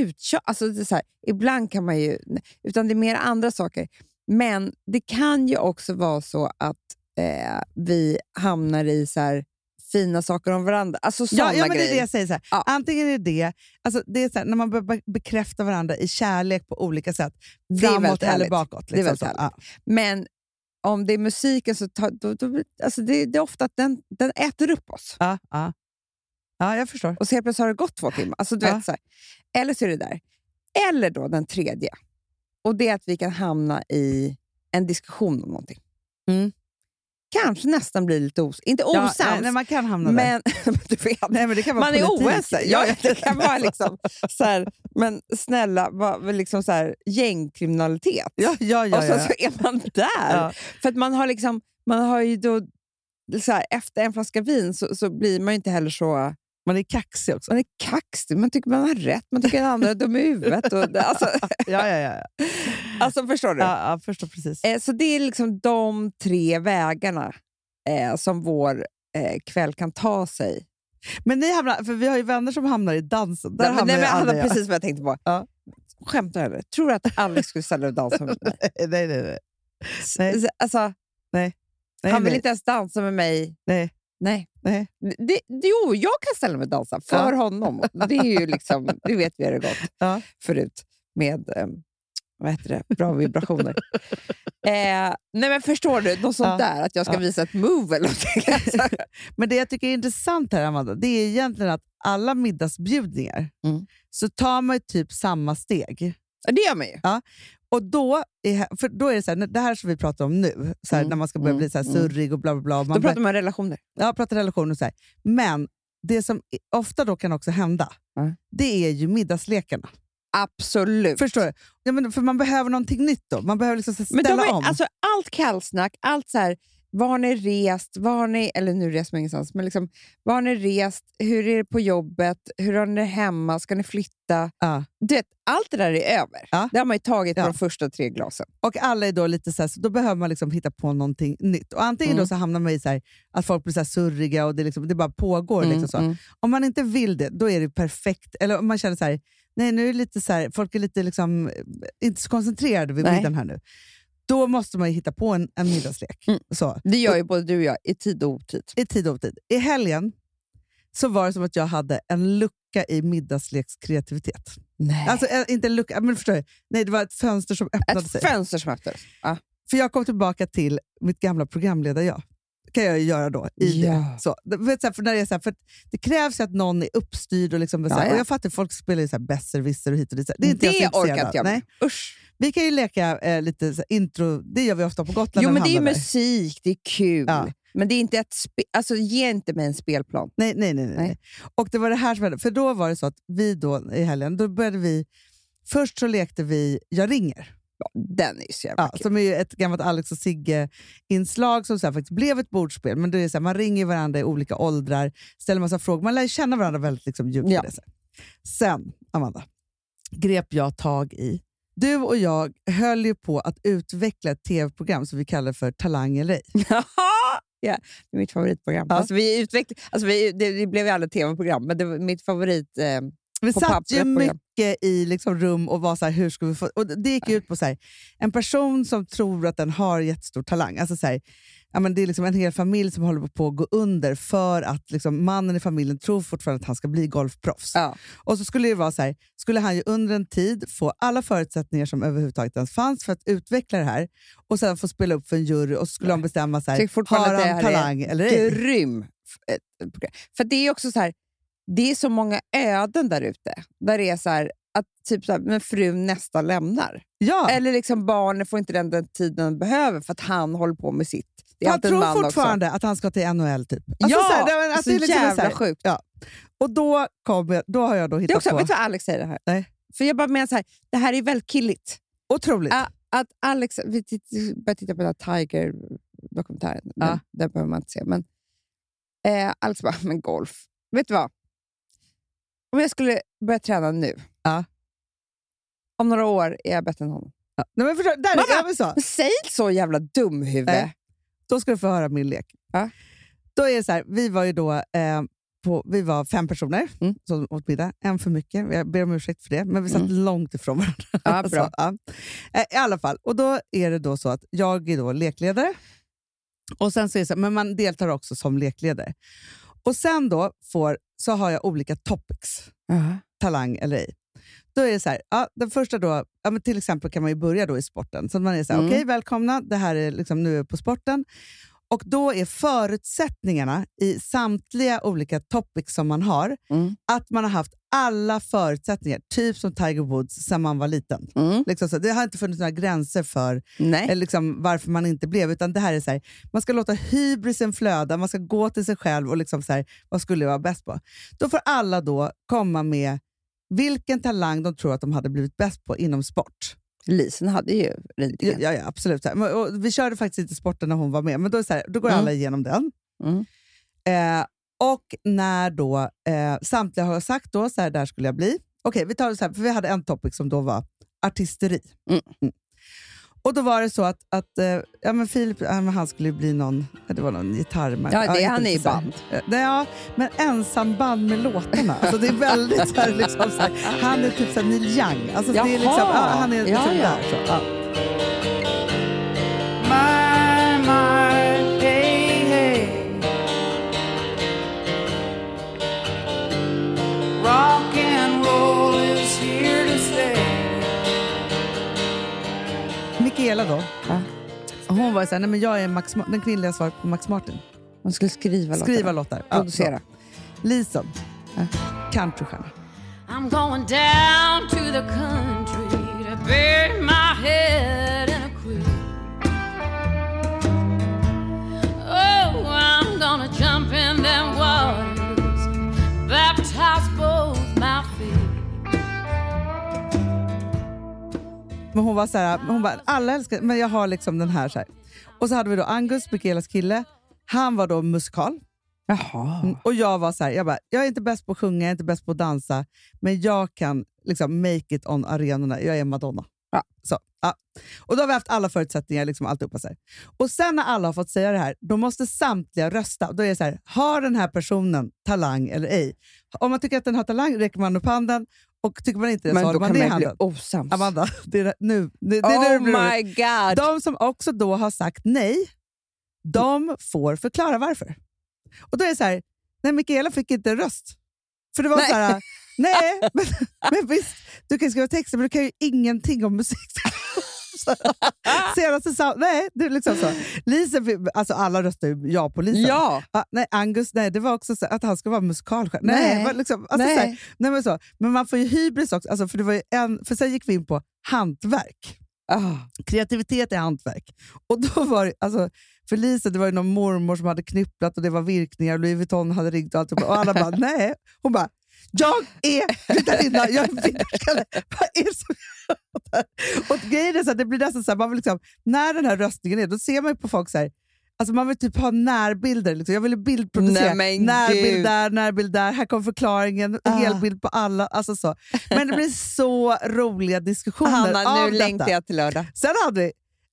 Alltså det är så här, ibland kan man ju... Utan det är mer andra saker. Men det kan ju också vara så att eh, vi hamnar i så här, fina saker om varandra. Alltså sådana Ja, ja men det är det jag säger. Så. Ja. Antingen är det, alltså det är så här, när man börjar be- bekräfta varandra i kärlek på olika sätt. Framåt eller bakåt. Det är Liksom väldigt härligt. Ja. Men om det är musiken så tar, då, då, alltså det, det är ofta att den, den äter upp oss. Ja, ja. ja, jag förstår. Och så helt plötsligt har det gått två timmar. Alltså, du Ja. vet, så här. Eller så är det där. Eller då den tredje. Och det är att vi kan hamna i en diskussion om någonting. Mm. Kanske nästan blir lite os... Inte Ja, osams, nej, nej, man kan hamna där. men du vet, Nej, men det kan vara man är politik. oense. Ja, ja, det kan vara liksom så här, men snälla, vad, liksom så här, gängkriminalitet. Ja, ja, ja. och sen ja. så är man där. Ja. För att man har liksom, man har ju då, så här, efter en flaska vin så, så blir man ju inte heller så... Man är kaxig också. Man är kaxig, man tycker man har rätt, man tycker den andra är dum i huvudet. Och, alltså, Ja, ja, ja. alltså, förstår du? ja, ja förstår precis. Eh, så det är liksom de tre vägarna eh, som vår eh, kväll kan ta sig. Men ni hamnar, för vi har ju vänner som hamnar i dansen. Där Nej, hamnar nej, men, jag. precis vad jag tänkte på. Ja. Skämtar du? Tror du att Alex skulle ställa och dansa med mig? nej, nej, nej. Nej. Alltså, nej han vill nej. inte ens dansa med mig. Nej. Nej. Nej. Det, jo, jag kan ställa mig och dansa för Ja. honom. Det är ju liksom, det vet vi hur det gått Ja. förut med um, vad heter det? bra vibrationer. eh, nej men Förstår du? Något sånt Ja. där, att jag ska visa ett move eller någonting. Alltså, Men det jag tycker är intressant här, Amanda, det är egentligen att alla middagsbjudningar Mm. så tar man typ samma steg. Det gör man ju. Och då är, för då är det så här, det här som vi pratar om nu, så här, Mm, när man ska börja mm, bli så här mm. surrig och bla bla bla. och Då Man pratar börjar, man relationer. ja, pratar relationer och så här. Men det som ofta då kan också hända, Ja. det är ju middagslekarna. Absolut. Förstår du? Ja, men för man behöver någonting nytt då. Man behöver liksom Men ställa de är, om. alltså, allt kallsnack, allt så här, var har ni rest, var har ni, eller nu reser man ingenstans, men liksom, var har ni rest, hur är det på jobbet, hur har ni det hemma, ska ni flytta? Ja. Du vet, allt det där är över. Ja. Det har man ju tagit på Ja. de första tre glasen. Och alla är då lite så här, så då behöver man liksom hitta på någonting nytt. Och Antingen Mm. då så hamnar man i så här, att folk blir så surriga och det, liksom, det bara pågår. Liksom så. mm. Om man inte vill det, då är det perfekt. Eller om man känner så här, nej nu är lite så här, folk är lite liksom, eh, inte så koncentrerade vid Nej. middagen här nu. Då måste man ju hitta på en, en middagslek. Mm. Så, Det gör ju både du och jag i tid och otid. I tid och otid. I helgen så var det som att jag hade en lucka i middagslekskreativitet. Nej. Alltså eh, inte en lucka, men förstår du? Nej, det var ett fönster som öppnade Ett sig. fönster som öppnades. Ja. För jag kom tillbaka till mitt gamla programledar-jag. Kan jag göra då. I Ja. det. Så, för när det, är så här, för att det krävs ju att någon är uppstyrd. Och, liksom, så här, Ja, ja. och Jag fattar, folk spelar ju så här besserwisser och hit och dit. Det är inte jag det intresserad orkar inte jag Nej. med. Vi kan ju leka eh, lite här, intro, det gör vi ofta på Gotland. Jo, men det är musik, det är kul. Ja. Men det är inte ett alltså, ge inte mig en spelplan. Nej, nej, nej, nej. Nej. nej. Och det var det här som hände. För då var det så att vi då i helgen, då började vi... Först så lekte vi Jag ringer. Den är så jävla Ja, kul. som är ett gammalt Alex och Sigge-inslag som så faktiskt blev ett bordspel. Men det är så här, man ringer varandra i olika åldrar, ställer massa frågor. Man lär känna varandra väldigt liksom, djupt. Ja. Sen, Amanda, grep jag tag i Du och jag höll ju på att utveckla ett tv-program som vi kallar för Talang eller ej. ja, mitt favoritprogram. Ja. Alltså, vi utveckl- alltså, vi, det, det blev ju aldrig tv-program, men det var mitt favorit. Eh, Vi satt ju mycket i liksom rum och var så här, hur ska vi få... Och det gick ju ut på så här, en person som tror att den har jättestor talang. Alltså så här, ja, men det är liksom en hel familj som håller på att gå under för att liksom, mannen i familjen tror fortfarande att han ska bli golfproffs. ja. Och så skulle det vara så här, skulle han ju under en tid få alla förutsättningar som överhuvudtaget ens fanns för att utveckla det här och sen få spela upp för en jury och så skulle de bestämma så här, har han talang eller ej. grym. För det är också så här, det är så många öden där ute. Där det är så här, att typ så här, men frun nästan lämnar. Ja, Eller liksom barnen får inte den, den tiden de behöver för att han håller på med sitt. Det han tror fortfarande att han ska till NHL typ. Alltså ja, så här, det- att så det är liksom jävla så sjukt. Ja. Och då, kom jag, då har jag då Det hittat också, på... vet du vad Alex säger det här? Nej. För jag bara menar så här, det här är väldigt killigt. Otroligt. Ja. Att Alex, vi började titta på den här Tiger-dokumentären. Ja. den behöver man inte se. Men, eh, Alex bara, men golf. Vet du vad? Om jag skulle börja träna nu. Ja. Om några år är jag bättre än honom. Ja. Nej, men förstår, där Mamma! är jag så. Säg inte så jävla dumhuvud. Nej. Då ska du få höra min lek. Ja. Då är det så här, vi var ju då eh, på, vi var fem personer Mm. som åt middag. En för mycket, jag ber om ursäkt för det. Men vi satt Mm. långt ifrån varandra. Ja, bra. Så, ja. Eh, I alla fall, och då är det då så att jag är då lekledare. Och sen så är det så, men man deltar också som lekledare. Och sen då får, så har jag olika topics Ja. talang eller ej. Då är det så här, ja, den första då, ja, men till exempel kan man ju börja då i sporten. Så man är så här, Mm. okej välkomna, det här är liksom, nu är vi på sporten. Och då är förutsättningarna i samtliga olika topics som man har, Mm. att man har haft alla förutsättningar, typ som Tiger Woods, sedan man var liten. Mm. Liksom så, det har inte funnits några gränser för Nej. eller liksom varför man inte blev, utan det här är så här, man ska låta hybrisen flöda, man ska gå till sig själv och liksom så här, vad skulle jag vara bäst på? Då får alla då komma med vilken talang de tror att de hade blivit bäst på inom sport. Lisen hade ju ridningen. ja, ja absolut. Och vi körde faktiskt inte sporten när hon var med, men då, är det så här, då går Mm. alla igenom den. Mm. Eh, och när då eh, samtliga har sagt då, så här, där skulle jag bli. Okej, vi tar det så här, för vi hade en topic som då var artisteri. Mm. Och då var det så att, att eh, ja, men Filip ja, han skulle bli någon, ja, det var någon gitarrman. Ja, det är jag han vet i band. Eh, ja, men ensamband med låtarna. Alltså, det är väldigt så här, liksom, så här, han är typ så här Neil Young. Alltså, det är liksom, Jaha. ja, han är Ja, liksom ja. där. Så, ja. Mikaela då, Ja. hon var så här, nej, men jag är Max, Ma- den kvinnliga svaret på Max Martin. Man skulle skriva låtarna. Skriva låtar. Ja, Producera. så. Lison, countrystjärna. I'm going down to the country to bury my head in a quilt. Oh, I'm gonna jump in them waters, baptize Men hon var så här, hon bara, alla älskar men jag har liksom den här. Så här. Och så hade vi då Angus, Mikaelas kille. Han var då musikal. Jaha. Mm, Och jag var så här, jag bara, jag är inte bäst på att sjunga, jag är inte bäst på att dansa, men jag kan liksom make it on arenorna. Jag är Madonna. Ja. Så, ja. Och då har vi haft alla förutsättningar, liksom alltihopa. Så här. Och sen när alla har fått säga det här, då måste samtliga rösta. Då är det så här, har den här personen talang eller ej? Om man tycker att den har talang räcker man upp handen och tycker man inte det så håller man ner ju bli handen. osams. Amanda, det är det- nu. Det, det är det oh blir roligt. my god! De som också då har sagt nej, de får förklara varför. Och då är det så här, nej Mikaela fick inte en röst. För det var Nej. så här, nej, men, men visst, du kan skriva texter men du kan ju ingenting om musik. Så, Senaste sa, nej, det är liksom så. Lisa, alltså alla röstar ju ja på Lisa. Ja! Ah, nej, Angus, nej, det var också så att han ska vara musikalstjärna. Nej, Nej. var liksom, alltså, Nej. Så här, nej men, så. men man får ju hybris också, alltså, för, det var ju en, för sen gick vi in på hantverk. Ah. Kreativitet är hantverk. Och då var det, alltså, för Lisa, det var ju någon mormor som hade knypplat och det var virkningar och Louis Vuitton hade ringt och allt. Och alla bara, nej. Hon bara, jag är gitarrinna, jag är virkare. Vad är det som och grejen är så att det blir nästan så här, man vill liksom, när den här röstningen är, då ser man ju på folk så här, Alltså man vill typ ha närbilder. Liksom. Jag ville bildproducera. Nej, närbild gud. där, närbild där. Här kommer förklaringen. Ah. Helbild på alla. Alltså så. Men det blir så roliga diskussioner Hanna, av nu detta. längtar jag till lördag. Sen hade vi,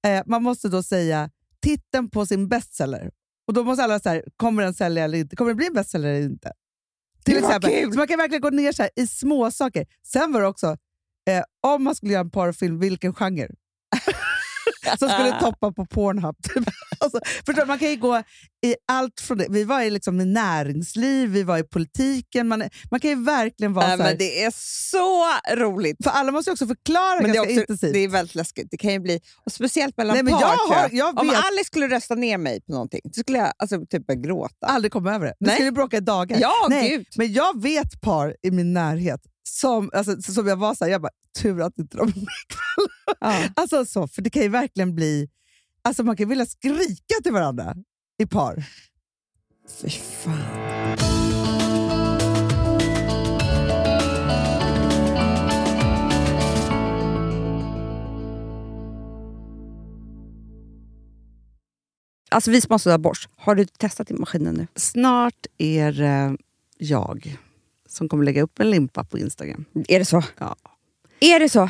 eh, man måste då säga titeln på sin bestseller. Och då måste alla säga, kommer den sälja eller inte? Kommer det bli en bestseller eller inte? Till exempel. kul. Så man kan verkligen gå ner så här, i små saker. Sen var det också, eh, om man skulle göra en porrfilm, vilken genre? Som skulle toppa på Pornhub. Typ. Alltså, förstår, du? man kan ju gå i allt från det. Vi var i, liksom, i näringsliv, vi var i politiken. Man, man kan ju verkligen vara Nej, så här, men det är så roligt. För alla måste ju också förklara Men det är, ganska också, intensivt. det är väldigt läskigt. Det kan ju bli, och speciellt mellan Nej, men par. jag har- jag Om Alex skulle rösta ner mig på någonting, då skulle jag alltså, typ gråta. aldrig komma över det. Vi Nej. skulle bråka i dagar. Ja, Nej, gud. Men jag vet par i min närhet som, alltså, som jag var så här, jag bara, tur att inte de är med. Ja. Alltså så, för det kan ju verkligen bli, alltså man kan vilja skrika till varandra i par. Fy fan. Alltså vi som har sådär borst, har du testat i maskinen nu? Snart är det jag som kommer lägga upp en limpa på Instagram. Är det så? Ja. Är det så?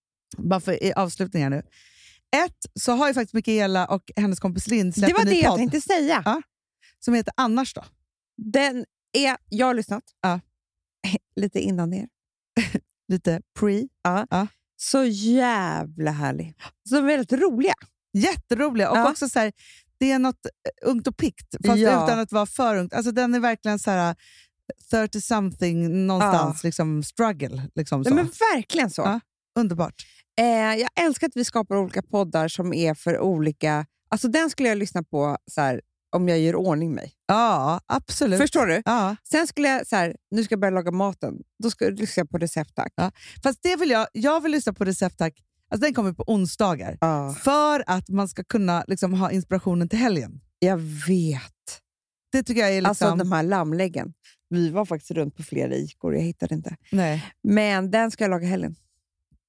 Bara för i avslutningar nu. Ett, så har ju faktiskt Mikaela och hennes kompis Linn släppt Det var en det ny jag podd tänkte säga. Ja. som heter Annars då. Den är, jag har lyssnat. Ja. Lite innan er. Lite pre. Så jävla härlig. Så de är väldigt roliga. Jätteroliga. Och Ja. också så här, det är något ungt och pikt, fast Ja. utan att vara för ungt. Alltså, den är verkligen så här 30 something någonstans, liksom struggle. Liksom, så. Ja, men verkligen så. Ja. Underbart. Eh, jag älskar att vi skapar olika poddar som är för olika... Alltså Den skulle jag lyssna på så här, om jag gör ordning mig. Ja, absolut. Förstår du? Ja. Sen skulle jag, så här, nu ska jag börja laga maten. Då ska jag lyssna på recept tack. Ja. Fast det vill jag, jag vill lyssna på recept tack. Alltså, den kommer på onsdagar. Ja. För att man ska kunna liksom, ha inspirationen till helgen. Jag vet. Det tycker jag är liksom... Alltså de här lammläggen. Vi var faktiskt runt på flera ikor, jag hittade inte. Nej. Men den ska jag laga helgen.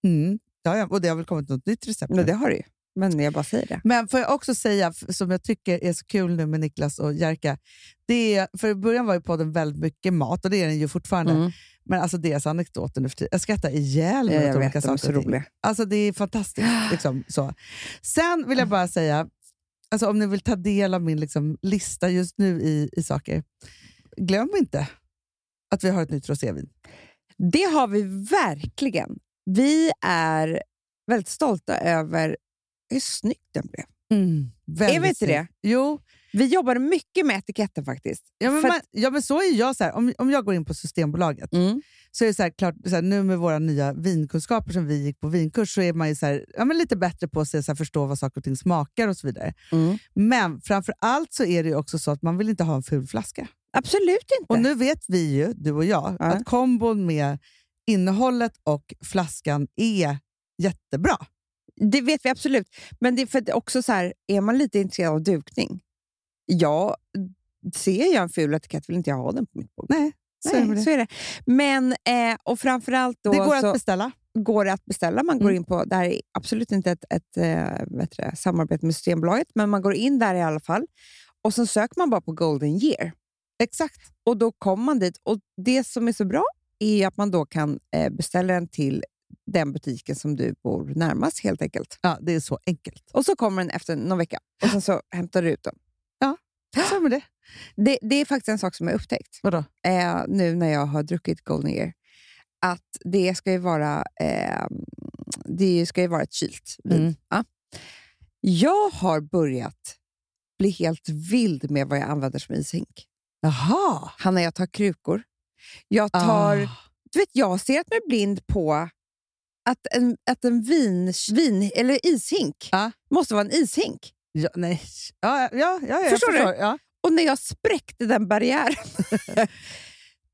Mm. Ja, ja, och det har väl kommit något nytt recept. Men nu. det har du ju. Men jag bara säger det. Men får jag också säga, som jag tycker är så kul nu med Niklas och Jerka, det är, för i början var ju podden väldigt mycket mat och det är den ju fortfarande. Mm. Men alltså deras anekdoter nu för tiden, jag skrattar ihjäl mig åt olika vet, de är saker så. Alltså det är fantastiskt. Liksom, så. Sen vill jag bara säga, alltså, om ni vill ta del av min liksom, lista just nu i, i saker, glöm inte att vi har ett nytt rosévin. Det har vi verkligen. Vi är väldigt stolta över hur snyggt den blev. Väldigt Är vi inte det? Jo, Vi jobbade mycket med etiketten faktiskt. ja, men, man, ja, men så är jag. Så här, om, om jag går in på Systembolaget så är det så här, klart, så här, nu med våra nya vinkunskaper som vi gick på vinkurs så är man ju så ja, men lite bättre på att se, så förstå vad saker och ting smakar och så vidare. Mm. Men framför allt så är det ju också så att man vill inte ha en ful flaska. Absolut inte. Och nu vet vi ju, du och jag, Ja. att kombon med innehållet och flaskan är jättebra. Det vet vi absolut. Men det är för också så här, är man lite intresserad av dukning, ja, ser jag en ful etikett vill inte jag ha den på mitt bord. Nej, så är det så är det. Men, eh, och framförallt då det går att beställa. går det att beställa. Man går Mm. in på, det här är absolut inte ett, ett eh, du, det, samarbete med Systembolaget, men man går in där i alla fall. Och så söker man bara på Golden Year. Exakt. Och då kommer man dit. Och Det som är så bra är att man då kan eh, beställa den till den butiken som du bor närmast helt enkelt. Ja, det är så enkelt. Och så kommer den efter någon vecka och sen så hämtar du ut den. Så med det. Det, det är faktiskt en sak som jag upptäckt Vadå? eh, nu när jag har druckit Golden Year. Att det ska ju vara, eh, det ska ju vara ett kylt vin. Mm. Ja. Jag har börjat bli helt vild med vad jag använder som ishink. Jaha. Hanna, jag tar krukor. Jag tar... Ah. Du vet, jag ser att mig blind på att en, att en vin, vin, eller ishink Ja. måste vara en ishink. Ja, nej. Ja, ja, ja, jag Förstår du? Ja. Och när jag spräckte den barriären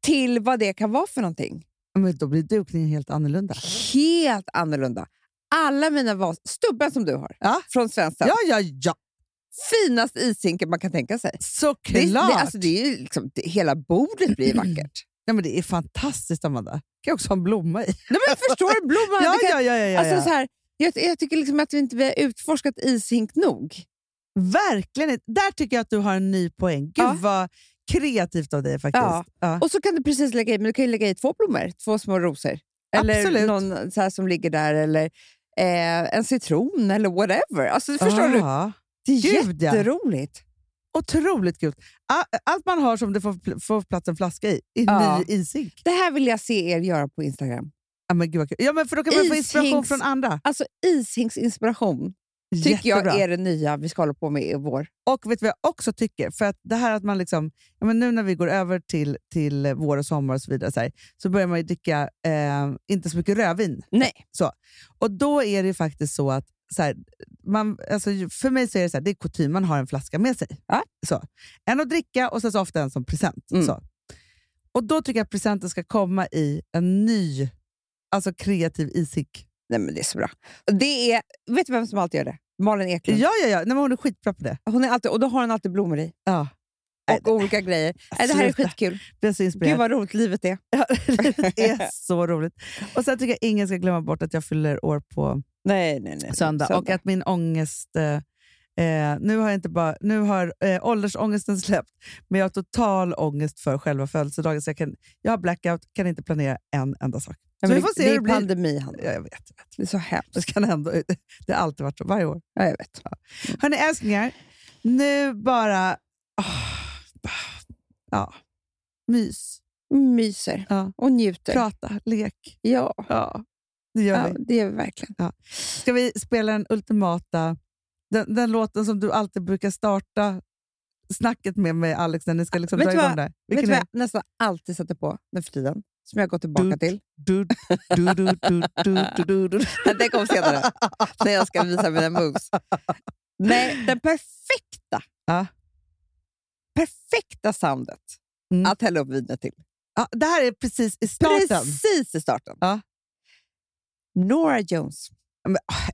till vad det kan vara för någonting. Men då blir dukningen helt annorlunda. Helt annorlunda. Alla mina vas... Stubben som du har Ja. från Svenskt Tenn. Ja, ja, ja. Finast ishinken man kan tänka sig. Såklart! Det, det, alltså, det är ju liksom, det, hela bordet blir vackert. Ja, men det är fantastiskt, Amanda. kan jag också ha en blomma i. Nej, men förstår du? Blomman, ja, kan, ja, ja, ja, ja, alltså. Så här, jag, jag tycker liksom att vi inte har utforskat ishink nog. Verkligen. Där tycker jag att du har en ny poäng. Gud Ja. vad kreativt av dig faktiskt. Ja. Ja. Och så kan du precis lägga i, men du kan lägga i två blommor, två små rosor. Eller Absolut. någon så här som ligger där, eller eh, en citron eller whatever. Alltså, förstår du? Ja. Det är Gud, ja. Otroligt kul. Allt man har som det får, får plats en flaska i, i Ja. ny ishink. Det här vill jag se er göra på Instagram. Ja, men gud. Ja, men för då kan man få inspiration från andra. Alltså ishinksinspiration tycker Jättebra. jag är det nya vi ska hålla på med i vår. Och vet du vad jag också tycker? För att det här att man liksom, ja, men nu när vi går över till, till vår och sommar och så vidare, så, här, så börjar man ju dricka eh, inte så mycket rödvin. Nej. Så. Och då är det faktiskt så att så här, man, alltså, för mig så är det, så här, det är kutym, man har en flaska med sig. Ja. Så. En att dricka och sen så ofta en som present. Mm. Så. Och då tycker jag att presenten ska komma i en ny, alltså kreativ ishink. Nej, men det är så bra. Det är, vet du vem som alltid gör det? Malin Eklund. Ja, ja, ja. Nej, men hon är skitbra på det. Hon är alltid, och då har hon alltid blommor i. Ja. Och olika grejer. Nej, det här är skitkul. Är så inspirerad. Gud vad roligt livet är. Ja, det är så roligt. Och sen tycker jag ingen ska glömma bort att jag fyller år på Nej, nej, nej. söndag. Och att min ångest... Eh, eh, nu har, jag inte bara, nu har eh, åldersångesten släppt, men jag har total ångest för själva födelsedagen. Så jag, kan, jag har blackout, kan inte planera en enda sak. ja, så vi får se det hur är det blir. pandemi, Hanna. Ja, jag vet. Jag vet. Det är så hemskt. Det, kan ändå, det har alltid varit så, varje år. Ja, jag vet. Hörni älsklingar, nu bara... åh, ja, mys. Myser Ja. och njuter. Prata, lek. Ja, Ja, det gör ja, vi. det gör vi verkligen. Ska vi spela den ultimata, den, den låten som du alltid brukar starta snacket med med Alex när ni ska liksom Vet dra igång det? Vet du vad jag nästan alltid sätter på nu för tiden? Som jag går tillbaka till. Det kommer senare, när jag ska visa mina moves. Nej, den perfekta, Ja. perfekta soundet Mm. att hälla upp vinet till. Ja, det här är precis i starten. Precis i starten. Ja. Nora Jones.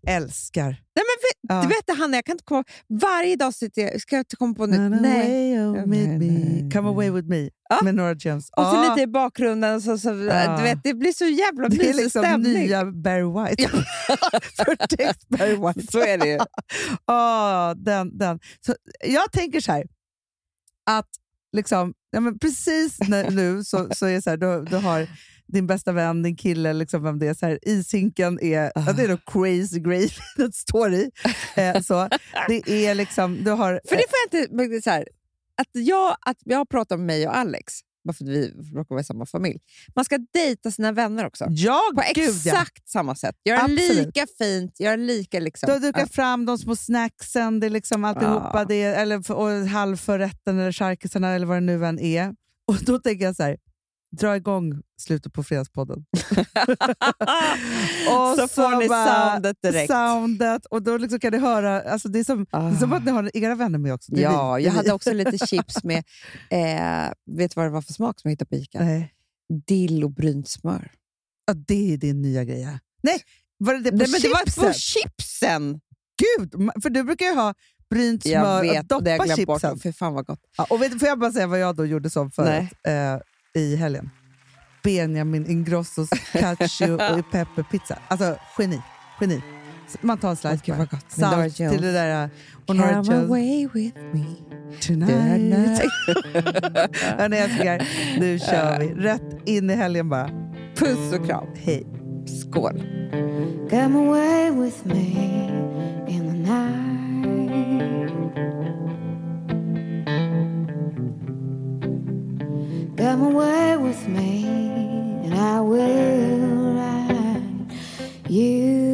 Älskar. Nej, men Ja. Du vet det, Hanna, jag kan inte komma... Varje dag sitter jag... Ska jag inte komma på? Run Nej. away oh, nej, me. nej, Come away with me Ja. med Nora Jones. Och så lite i bakgrunden. Så, så, du vet, det blir så jävla det är mysig liksom stämning. nya Barry White. Protect Barry White. Så är det ju. Ja, den, den. Så jag tänker så här, att liksom, ja, men precis nu så, så är det så här, du, du har din bästa vän, din kille, liksom vem det är. Så här, ishinken är, ja, det är då crazy grave det står i. Eh, så, det är liksom, du har... För det får jag inte... det Så här, att jag, att jag har pratat med mig och Alex, bara för att vi råkar vara i samma familj. Man ska dejta sina vänner också. ja, På gud ja. exakt samma sätt. Göra lika fint, göra lika... Liksom. Du har dukat Ja. fram de små snacksen, det är liksom alltihopa, Ja. det är, eller och halvförrätten eller charkisarna eller vad det nu än är. Och då tänker jag så här, igång slutet på Fredagspodden. Och så får ni soundet direkt. Soundet, och då liksom kan ni höra, alltså det, är som, det är som att ni har era vänner med också. Ja, vi, jag hade också lite chips med... Eh, vet du vad det var för smak som jag hittade på Ica? Nej. Dill och brynt smör. Ja, det är din nya grej. ja. Nej, var det det på Nej, men det var chipsen? på chipsen! Gud, för du brukar ju ha brynt Jag smör vet, och och det doppa jag glömt bort. chipsen. För fan vad gott. Ja, och vet, får jag bara säga vad jag då gjorde som förut eh, i helgen? Benjamin Ingrossos cacio och pepperpizza. Alltså geni. geni. Så Man tar en slice Gud, bara. Salt till det där. Och Nora Come Jones. away with me tonight. Hörni älsklingar, nu kör vi. Rätt in i helgen bara. Puss och kram. Hej. Skål. Come away with me Come away with me, and I will write you